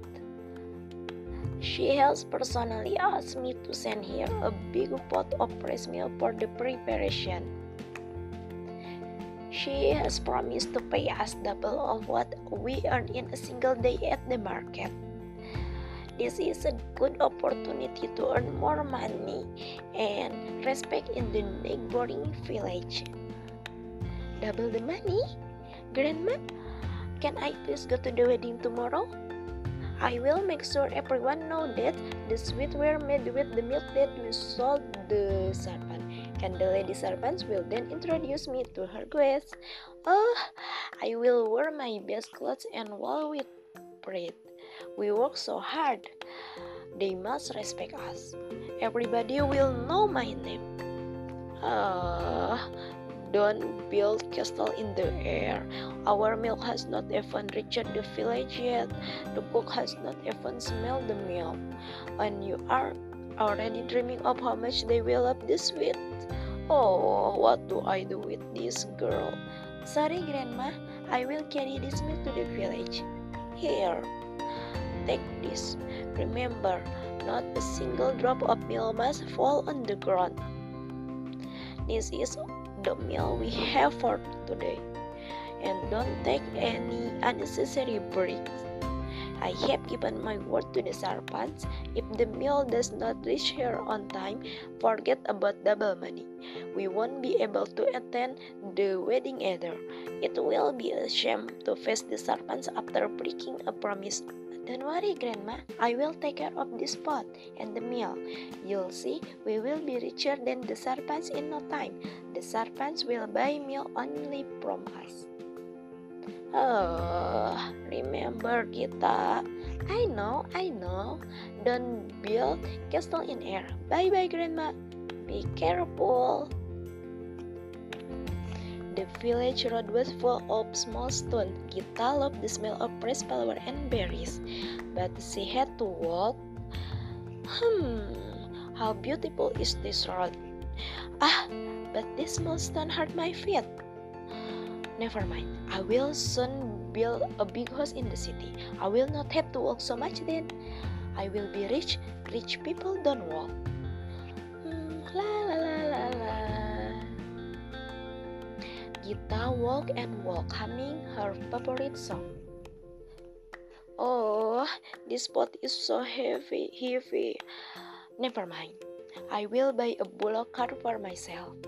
She has personally asked me to send here a big pot of fresh milk for the preparation. She has promised to pay us double of what we earn in a single day at the market. This is a good opportunity to earn more money and respect in the neighboring village. Double the money? Grandma, can I please go to the wedding tomorrow? I will make sure everyone know that the sweets were made with the milk that we sold the serpent, and the lady servants will then introduce me to her guests. Oh, I will wear my best clothes and walk with pride. We work so hard. They must respect us. Everybody will know my name. Ah, don't build castle in the air. Our milk has not even reached the village yet. The cook has not even smelled the milk. And you are already dreaming of how much they will love this sweet. Oh, what do I do with this girl? Sorry, Grandma. I will carry this milk to the village. Here, take this. Remember, not a single drop of milk must fall on the ground. This is the meal we have for today and don't take any unnecessary breaks. I have given my word to the sarpanch. If the meal does not reach here on time, forget about double money. We won't be able to attend the wedding either. It will be a shame to face the sarpanch after breaking a promise don't worry, Grandma. I will take care of this pot and the meal. You'll see, we will be richer than the sarpanch in no time. The sarpanch will buy meal only from us. Oh, remember kita. I know, I know. Don't build castle in air. Bye bye, Grandma. Be careful. The village road was full of small stones. Gita loved the smell of fresh flower and berries, but she had to walk. Hmm, how beautiful is this road! Ah, but this small stone hurt my feet. Never mind, I will soon build a big house in the city. I will not have to walk so much then. I will be rich. Rich people don't walk. Hmm, la la la la la. Gita walked and walked, humming her favorite song. Oh, this pot is so heavy, heavy. Never mind. I will buy a bullock cart for myself.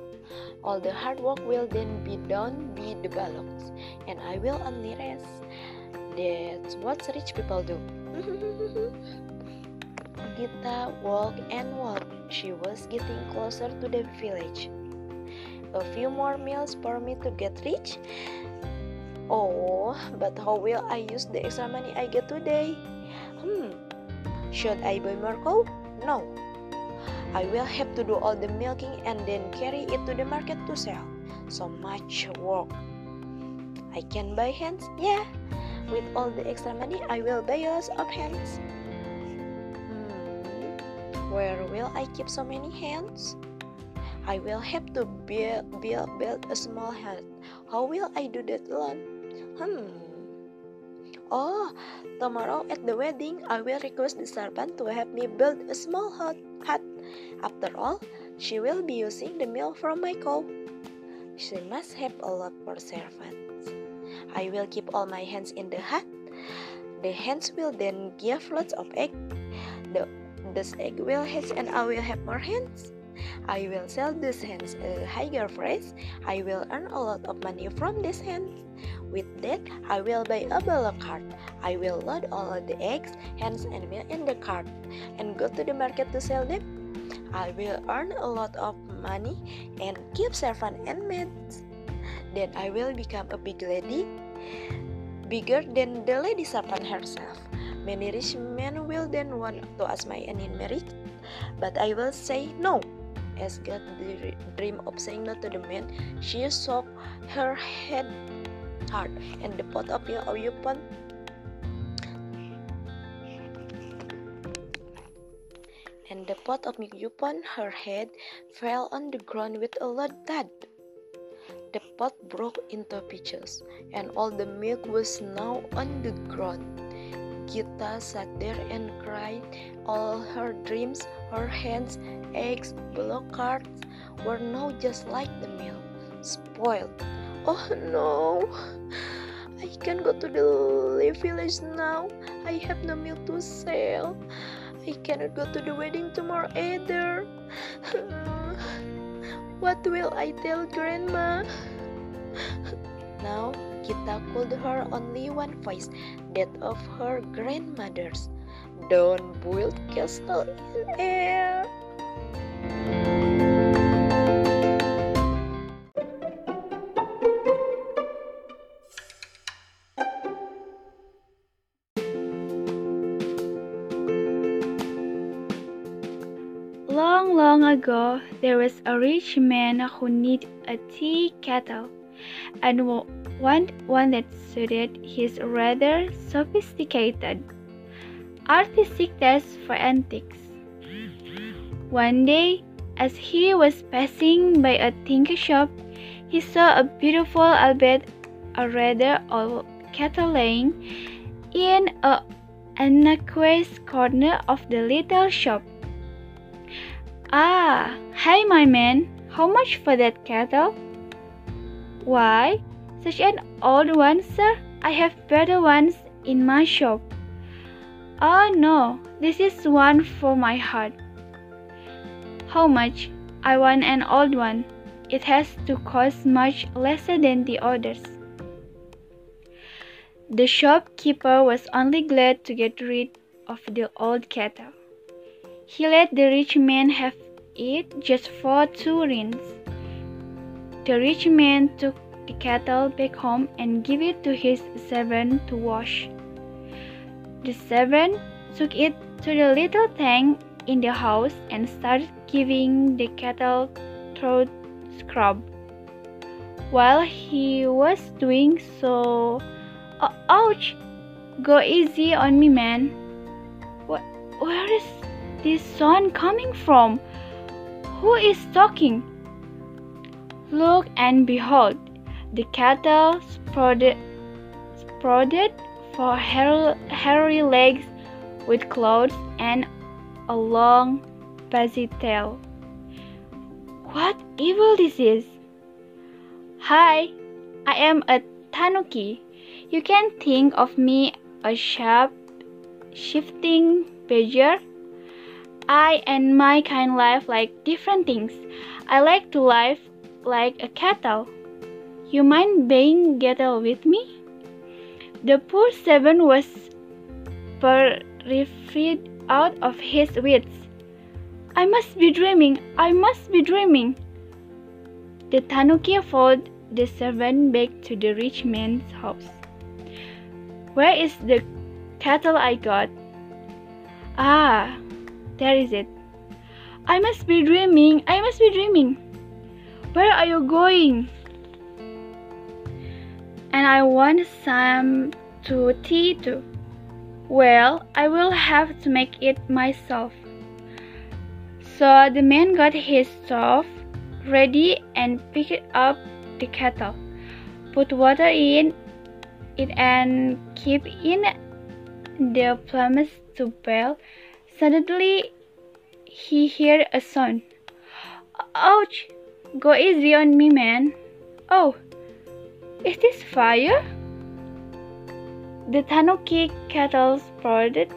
All the hard work will then be done by the and I will only rest. That's what rich people do. Gita walked and walked. She was getting closer to the village. A few more meals for me to get rich? Oh, but how will I use the extra money I get today? Hmm, should I buy more cow? No. I will have to do all the milking and then carry it to the market to sell. So much work. I can buy hens? Yeah. With all the extra money, I will buy lots of hens. Hmm, where will I keep so many hens? I will have to build, build, build a small hut. How will I do that alone? Hmm. Oh, tomorrow at the wedding, I will request the servant to help me build a small hut. After all, she will be using the milk from my cow. She must have a lot for servants. I will keep all my hens in the hut. The hens will then give lots of eggs. The this egg will hatch and I will have more hens. I will sell these hens a higher price. I will earn a lot of money from these hens. With that, I will buy a bullock cart. I will load all of the eggs, hens, and milk in the cart and go to the market to sell them. I will earn a lot of money and keep servants and maids. Then I will become a big lady, bigger than the lady servant herself. Many rich men will then want to ask my hand in marriage, but I will say no. As God dream of saying no to the man, she shook her head hard, and the pot of milk upon pot of milk upon her head fell on the ground with a loud thud. The pot broke into pieces, and all the milk was now on the ground. Gita sat there and cried. All her dreams, her hands, eggs, bullock carts were now just like the milk, spoiled. Oh no! I can't go to the village now. I have no milk to sell. I cannot go to the wedding tomorrow either. what will I tell grandma? now Gita could hear only one voice, that of her grandmother's. Don't build castle in air. Ago, there was a rich man who needed a tea kettle and wanted one that suited his rather sophisticated artistic taste for antiques. One day, as he was passing by a tinker shop, he saw a beautiful albeit a rather old kettle lying in a antiquated corner of the little shop. Ah, hi, my man. How much for that kettle? Why, such an old one, sir. I have better ones in my shop. Oh no, this is one for my heart. How much? I want an old one. It has to cost much lesser than the others. The shopkeeper was only glad to get rid of the old kettle. He let the rich man have it just for two rins. The rich man took the kettle back home and gave it to his servant to wash. The servant took it to the little tank in the house and started giving the kettle throat scrub. While he was doing so, oh, ouch! Go easy on me, man. What, where is this sound coming from? Who is talking? Look and behold, the cattle sprouted, sprouted for hairy, hairy legs with claws and a long fuzzy tail. What evil this is! Hi, I am a tanuki. You can think of me a sharp shifting badger. I and my kind live like different things. I like to live like a cattle. You mind being cattle with me? The poor servant was terrified out of his wits. I must be dreaming, I must be dreaming. The tanuki followed the servant back to the rich man's house. Where is the cattle I got? Ah, there is it. I must be dreaming, I must be dreaming. Where are you going? And I want some to tea too. Well, I will have to make it myself. So the man got his stove ready and picked up the kettle, put water in it, and keep in the flames to boil. Suddenly, he heard a sound. Ouch! Go easy on me, man. Oh, is this fire? The tanuki kettle sprouted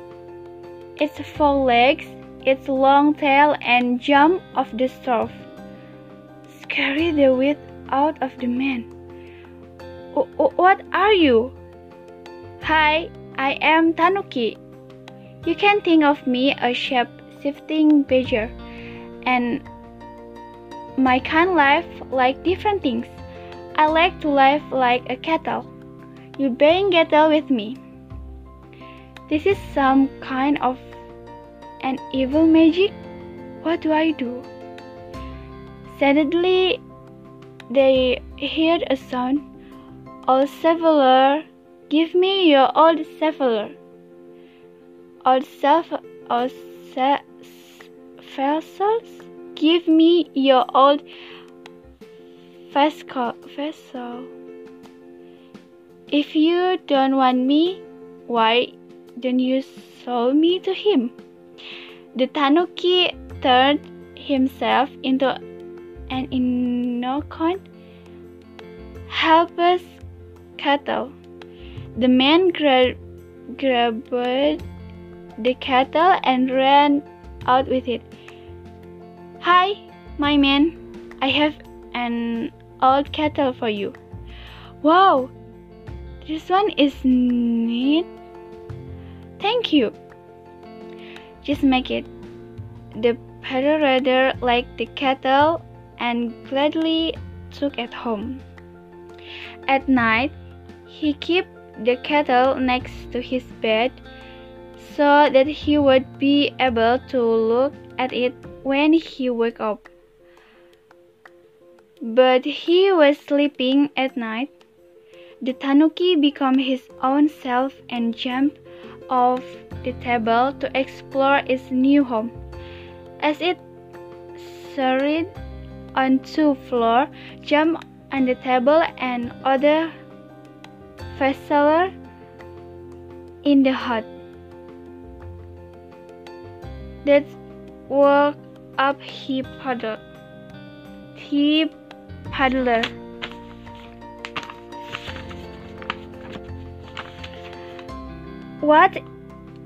its four legs, its long tail, and jumped off the stove, scaring the wit out of the man. What are you? Hi, I am Tanuki. You can think of me a shape shifting badger, and my kind life like different things. I like to live like a cattle. You being cattle with me. This is some kind of an evil magic. What do I do? Suddenly, they heard a sound. Old Traveler, give me your old Traveler. Old self, old vessels, give me your old vessel. If you don't want me, why don't you sell me to him? The tanuki turned himself into an innocent, helpless cattle. The man gra- grabbed the kettle and ran out with it. Hi, my man, I have an old kettle for you. Wow, this one is neat. Thank you. Just make it. The peddler rather liked the kettle and gladly took it home. At night, he kept the kettle next to his bed so that he would be able to look at it when he woke up. But he was sleeping at night. The tanuki became his own self and jumped off the table to explore its new home. As it scurried onto floor, jumped on the table and other vessels in the hut. That woke up he paddled. He paddler. What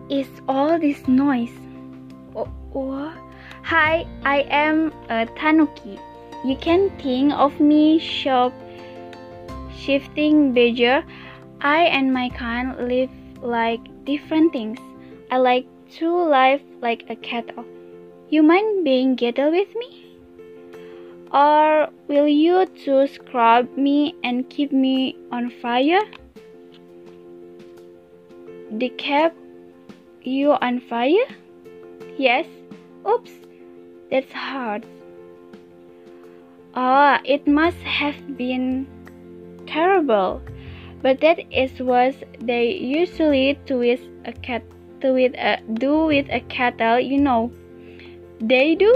is all this noise? Oh, oh. Hi, I am a tanuki. You can think of me shop shifting badger. I and my kind live like different things. I like to life like a cattle. You mind being cattle with me? Or will you two scrub me and keep me on fire? They kept you on fire? Yes. Oops, that's hard. Ah, oh, it must have been terrible. But that is what they usually with a cat do with a do with a cattle, you know. They do?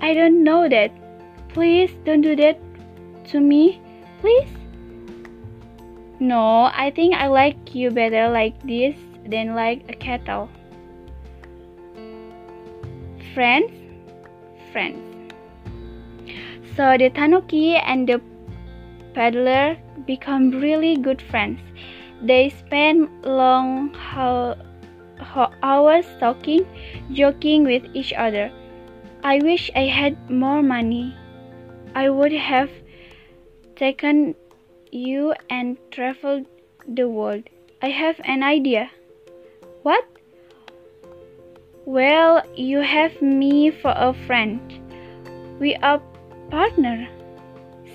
I don't know that. Please don't do that to me, please. No, I think I like you better like this than like a cattle. Friends? Friends. So the tanuki and the peddler become really good friends. They spend long hours talking, joking with each other. I wish I had more money. I would have taken you and traveled the world. I have an idea. What? Well, you have me for a friend. We are partner.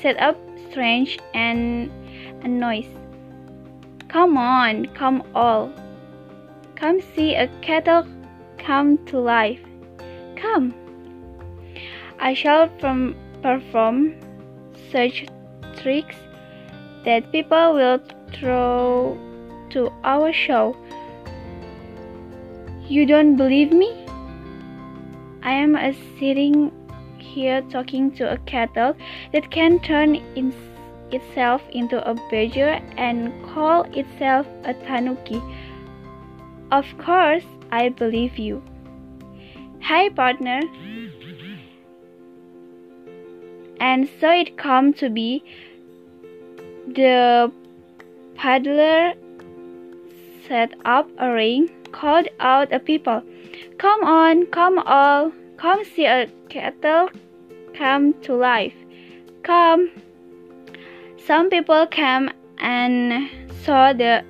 Set up strange and annoyed. Come on, come all. Come see a kettle come to life. Come. I shall perform such tricks that people will throw to our show. You don't believe me? I am a sitting here talking to a kettle that can turn in itself into a badger and call itself a tanuki. Of course, I believe you. Hi, partner. And so it come to be the paddler set up a ring, called out a people, Come on, come all, come see a kettle come to life. Come. Some people came and saw the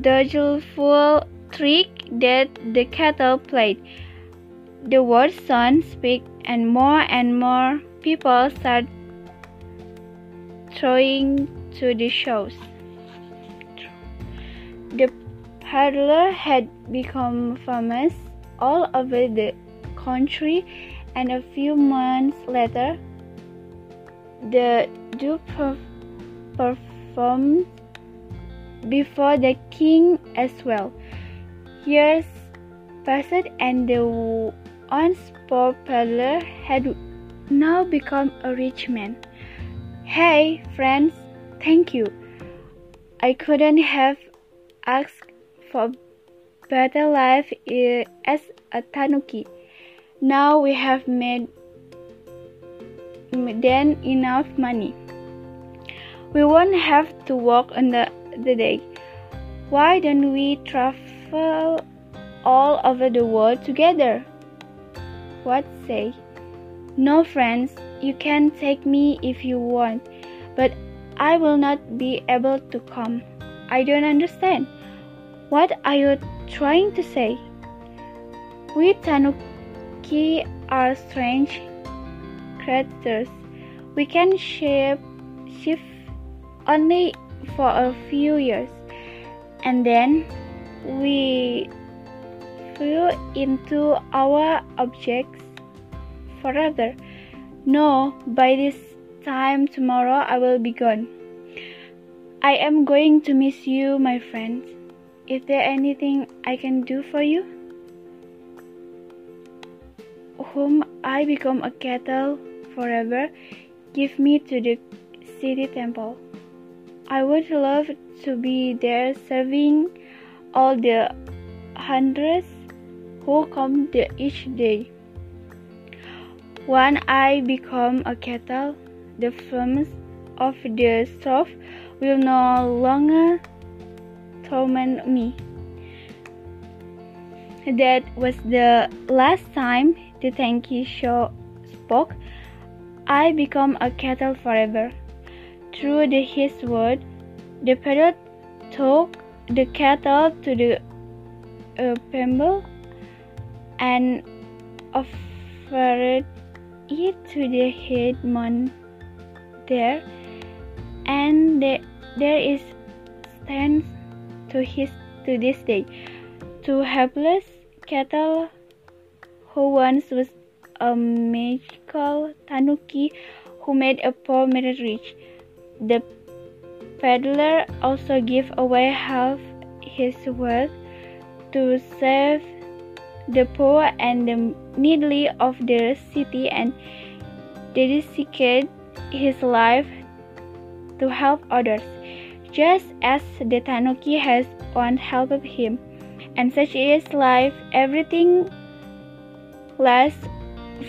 delightful trick that the cattle played. The word soon speak and more and more people start throwing to the shows. The paddler had become famous all over the country and a few months later the duke performed before the king as well. Years passed and the once poor peddler had now become a rich man. Hey, friends, thank you. I couldn't have asked for better life as a tanuki. Now we have made then enough money. We won't have to work on the, day. Why don't we travel all over the world together? What say? No, friends, you can take me if you want, but I will not be able to come. I don't understand. What are you trying to say? We Tanuki are strange creatures. We can shape shift only for a few years, and then we flew into our objects forever. No, by this time tomorrow I will be gone. I am going to miss you, my friends. Is there anything I can do for you? whom I become a cattle forever, give me to the city temple. I would love to be there serving all the hundreds who come there each day. When I become a kettle, the flames of the stove will no longer torment me. That was the last time the Tanky show spoke, I become a kettle forever. Through the, his word, the pedlar took the cattle to the uh, and offered it to the headman there, and the, there is stands to his to this day. To helpless cattle who once was a magical tanuki who made a poor man rich. The peddler also gave away half his wealth to save the poor and the needy of the city and dedicated his life to help others, just as the tanuki has once helped him. And such is life, everything lasts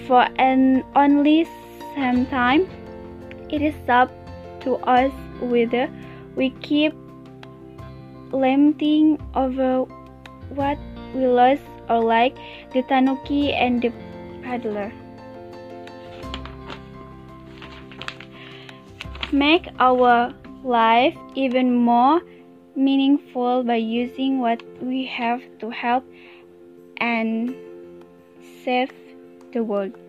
for an only some time. It is up to us whether we keep lamenting over what we lost or like the tanuki and the paddler. Make our life even more meaningful by using what we have to help and save the world.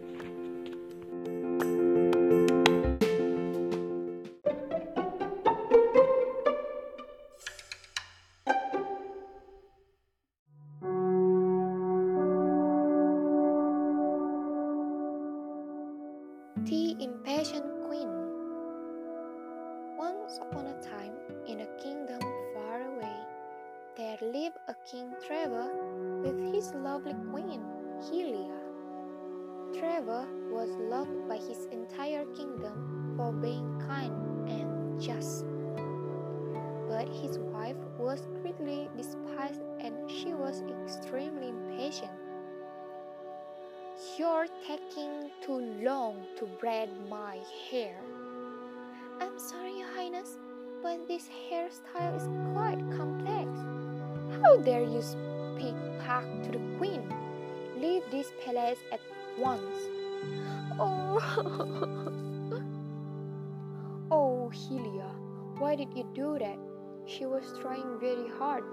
Was trying very hard.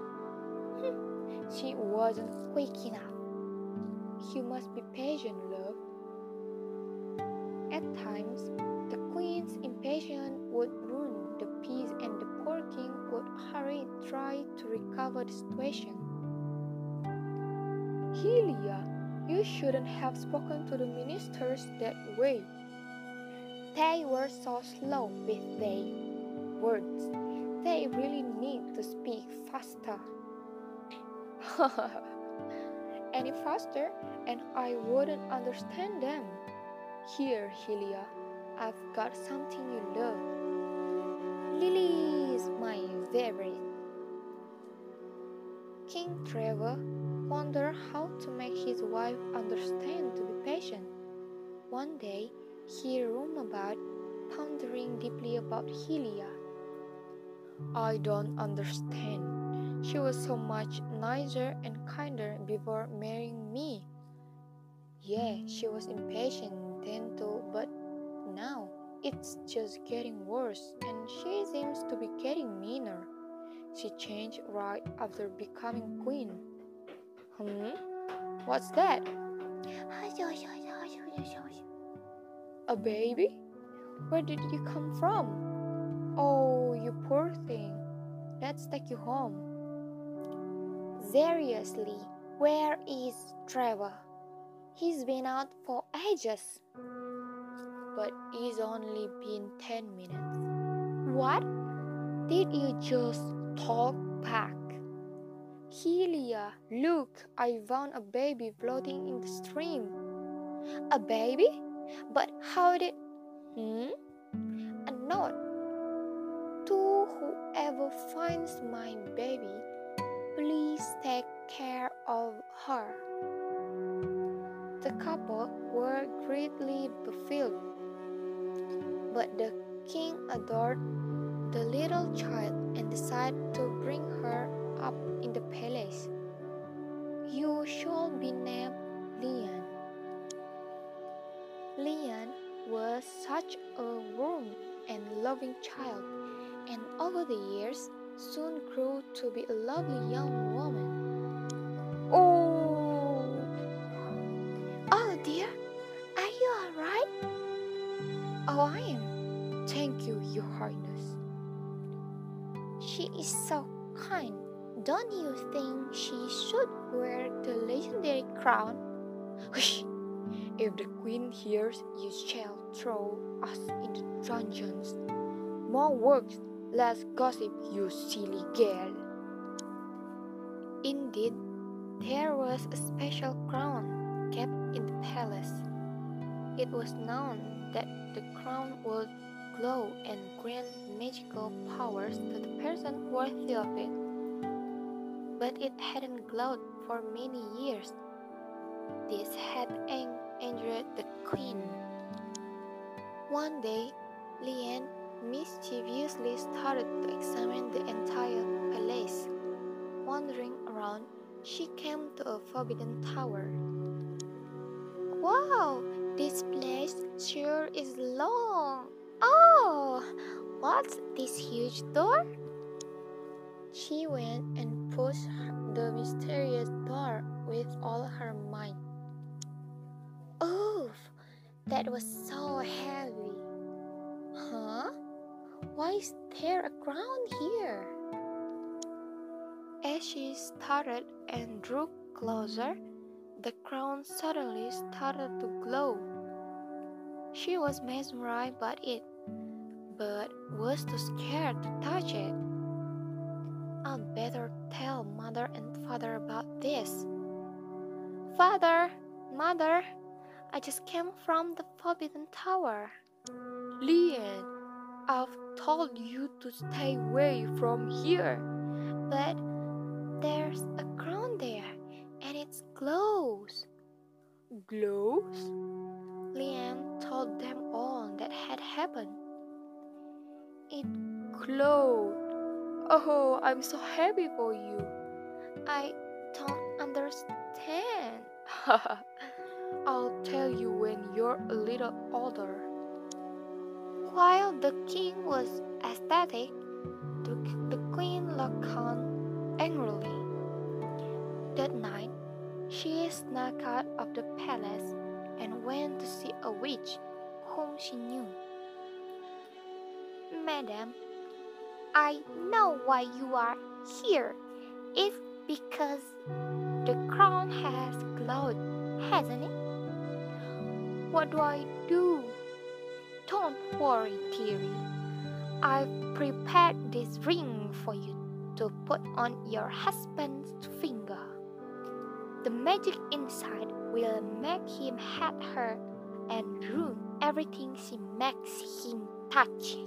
she wasn't quick enough. You must be patient, love. At times, the queen's impatience would ruin the peace, and the poor king would hurry try to recover the situation. Helia, you shouldn't have spoken to the ministers that way. They were so slow with their words. They really need to speak faster. Any faster, and I wouldn't understand them. Here, Helia, I've got something you love. Lily is my favorite. King Trevor wondered how to make his wife understand to be patient. One day, he roamed about, pondering deeply about Helia. I don't understand. She was so much nicer and kinder before marrying me. Yeah, she was impatient then too, but now it's just getting worse and she seems to be getting meaner. She changed right after becoming queen. Hmm? What's that? A baby? Where did you come from? Oh, you poor thing. Let's take you home. Seriously, where is Trevor? He's been out for ages. But it's only been 10 minutes. What? Did you just talk back? Helia, look, I found a baby floating in the stream. A baby? But how did. Hmm? A note. Whoever finds my baby, please take care of her. The couple were greatly baffled, but the king adored the little child and decided to bring her up in the palace. You shall be named Lian. Lian was such a warm and loving child, and over the years soon grew to be a lovely young woman. Oh, oh dear, are you alright? Oh, I am. Thank you, Your Highness. She is so kind. Don't you think she should wear the legendary crown? If the queen hears, you shall throw us into dungeons. More works, less gossip, you silly girl. Indeed, there was a special crown kept in the palace. It was known that the crown would glow and grant magical powers to the person worthy of it. But it hadn't glowed for many years. This had angered the queen. One day, Lian mischievously started to examine the entire palace. Wandering around, she came to a forbidden tower. Wow, this place sure is long. Oh, what's this huge door? She went and pushed the mysterious door with all her might. Oof, that was so heavy. Huh? Why is there a ground here? As she started and drew closer, the crown suddenly started to glow. She was mesmerized by it, but was too scared to touch it. I'd better tell mother and father about this. Father, mother, I just came from the Forbidden Tower. Lian, I've told you to stay away from here, but there's a crown there and it glows. Glows? Lian told them all that had happened. It glowed. Oh, I'm so happy for you. I don't understand. I'll tell you when you're a little older. While the king was ecstatic, the, the queen looked on angrily. That night, she snuck out of the palace and went to see a witch whom she knew. Madam, I know why you are here. It's because the crown has glowed, hasn't it? What do I do? Don't worry, dearie. I've prepared this ring for you to put on your husband's finger. The magic inside will make him hate her and ruin everything she makes him touch.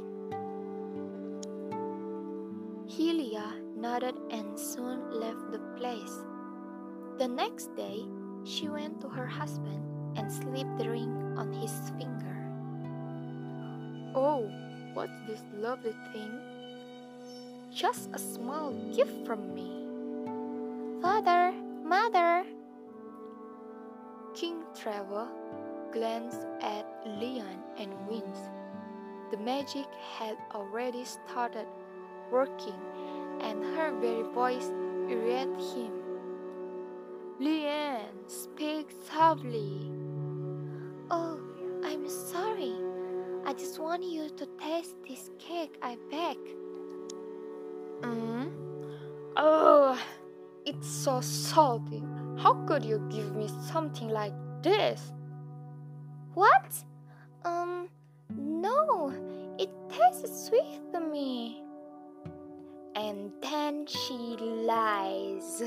Helia nodded and soon left the place. The next day, she went to her husband and slipped the ring on his finger. Oh, what's this lovely thing? Just a small gift from me. Father, mother. King Trevor glanced at Lian and winced. The magic had already started working, and her very voice irritated him. Lian, speak softly. I just want you to taste this cake I baked. Mm? Oh, it's so salty. How could you give me something like this? What? Um, no, it tastes sweet to me. And then she lies.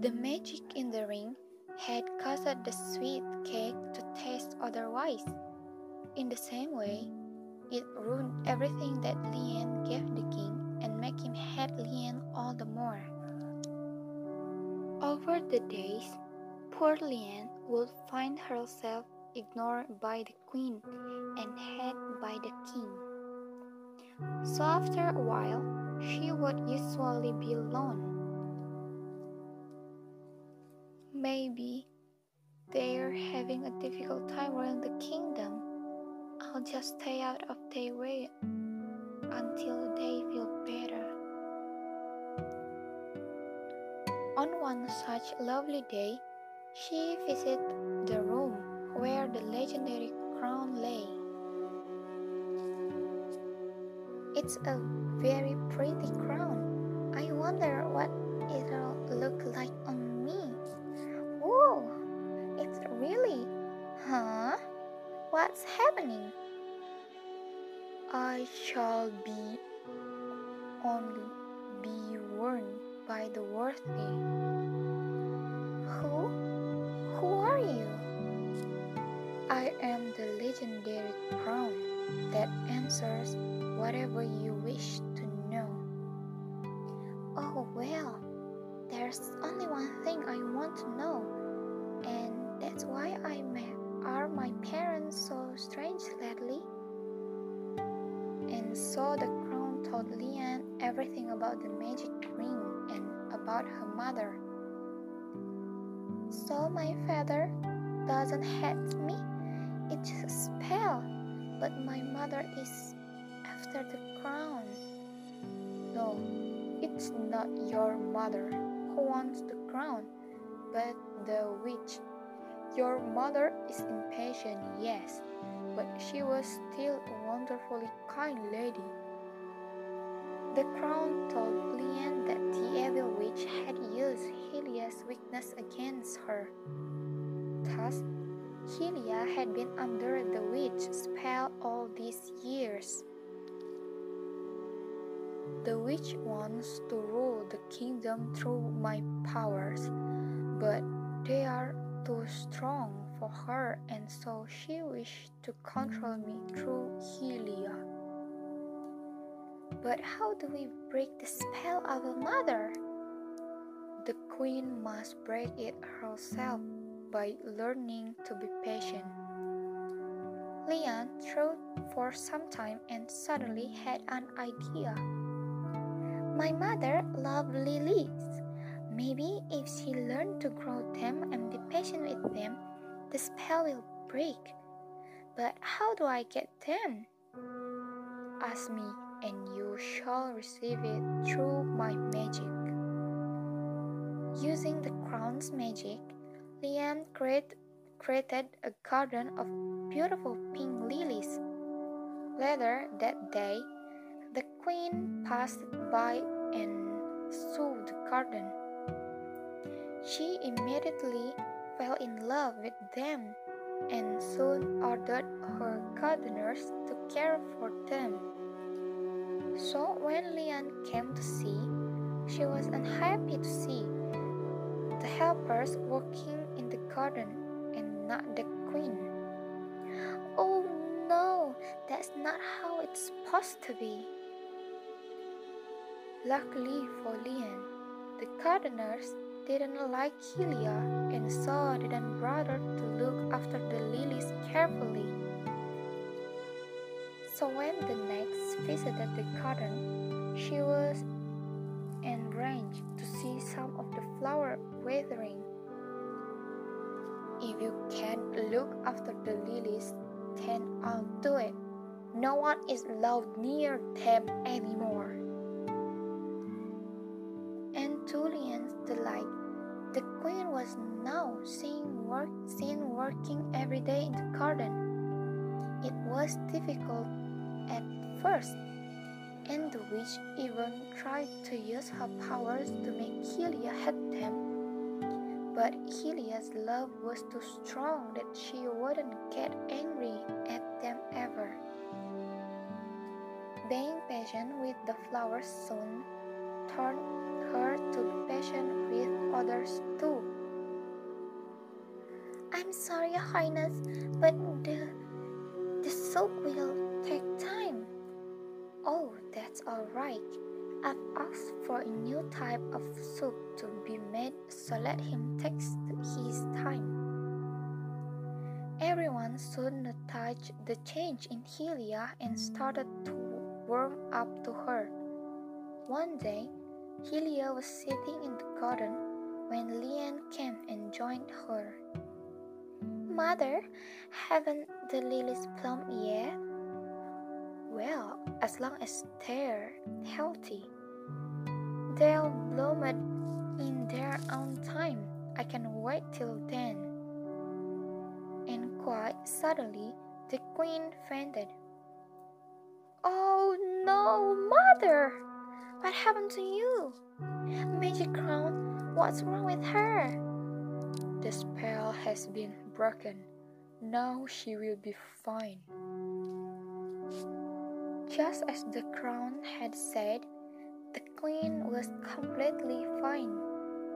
the magic in the ring had caused the sweet cake to taste otherwise. In the same way, it ruined everything that Lian gave the king and made him hate Lian all the more. Over the days, poor Lian would find herself ignored by the queen and hated by the king. So after a while, she would usually be alone. Day, she visited the room where the legendary crown lay. It's a very pretty crown. I wonder what it'll look like on me. Whoa, it's really, huh? What's happening? I shall be only be worn by the worthy. I am the legendary crown that answers whatever you wish to know. Oh well, there's only one thing I want to know, and that's why I met. Are my parents so strange lately? And so the crown told Lian everything about the magic ring and about her mother. So my father doesn't hate me. It's a spell, but my mother is after the crown. No, it's not your mother who wants the crown, but the witch. Your mother is impatient, yes, but she was still a wonderfully kind lady. The crown told Lian that the evil witch had used Helia's weakness against her. Thus, Helia had been under the witch spell all these years. The witch wants to rule the kingdom through my powers, but they are too strong for her, and so she wished to control me through Helia. But how do we break the spell of a mother? The queen must break it herself by learning to be patient. Lian thought for some time and suddenly had an idea. My mother loved lilies. Maybe if she learned to grow them and be patient with them, the spell will break. But how do I get them? Ask me, and you shall receive it through my magic. Using the crown's magic, Lian create, created a garden of beautiful pink lilies. Later that day, the queen passed by and saw the garden. She immediately fell in love with them and soon ordered her gardeners to care for them. So when Lian came to see, she was unhappy to see the helpers working garden and not the queen. Oh no, that's not how it's supposed to be. Luckily for Lian, the gardeners didn't like Helia and so didn't bother to look after the lilies carefully. So when the next visited the garden, she was enraged to see some of the flower withering. If you can't look after the lilies, then I'll do it. No one is allowed near them anymore. And to Lian's delight, the queen was now seen, work, seen working every day in the garden. It was difficult at first, and the witch even tried to use her powers to make Helia hate them. But Helia's love was too strong that she wouldn't get angry at them ever. Being patient with the flowers soon taught her to be patient with others too. I'm sorry, Your Highness, but the, the soup will take time. Oh, that's all right. I've asked for a new type of soup to be made, so let him take his time. Everyone soon noticed the change in Helia and started to warm up to her. One day, Helia was sitting in the garden when Lian came and joined her. Mother, haven't the lilies bloomed yet? Well, as long as they're healthy, they'll bloom it in their own time. I can wait till then. And quite suddenly, the queen fainted. Oh no, mother! What happened to you? Magic Crown, what's wrong with her? The spell has been broken. Now she will be fine. Just as the crown had said, the queen was completely fine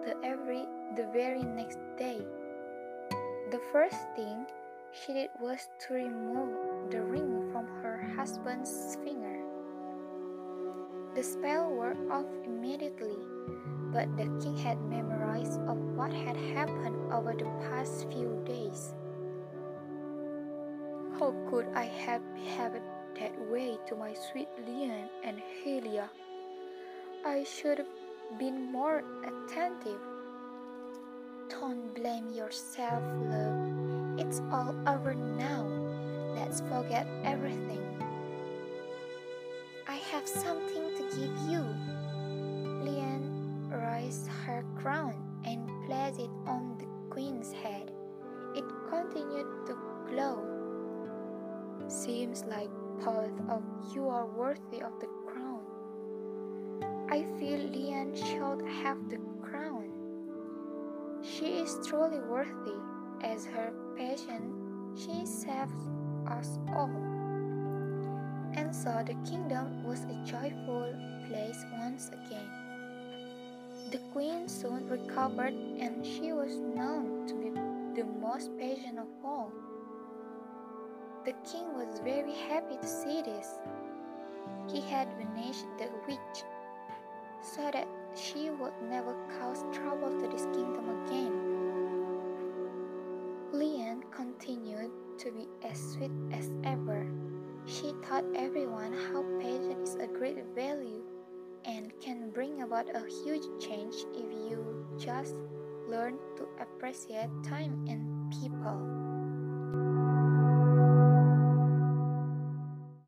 the every the very next day. The first thing she did was to remove the ring from her husband's finger. The spell wore off immediately, but the king had memorized of what had happened over the past few days. How could I have behaved that way to my sweet Lian and Helia. I should have been more attentive. Don't blame yourself, love. It's all over now. Let's forget everything. I have something to give you. Lian raised her crown and placed it on the queen's head. It continued to glow. Seems like both of you are worthy of the crown. I feel Lian should have the crown. She is truly worthy. As her patient, she saves us all. And so the kingdom was a joyful place once again. The queen soon recovered, and she was known to be the most patient of all. The king was very happy to see this. He had banished the witch so that she would never cause trouble to this kingdom again. Lian continued to be as sweet as ever. She taught everyone how patience is a great value and can bring about a huge change if you just learn to appreciate time and people.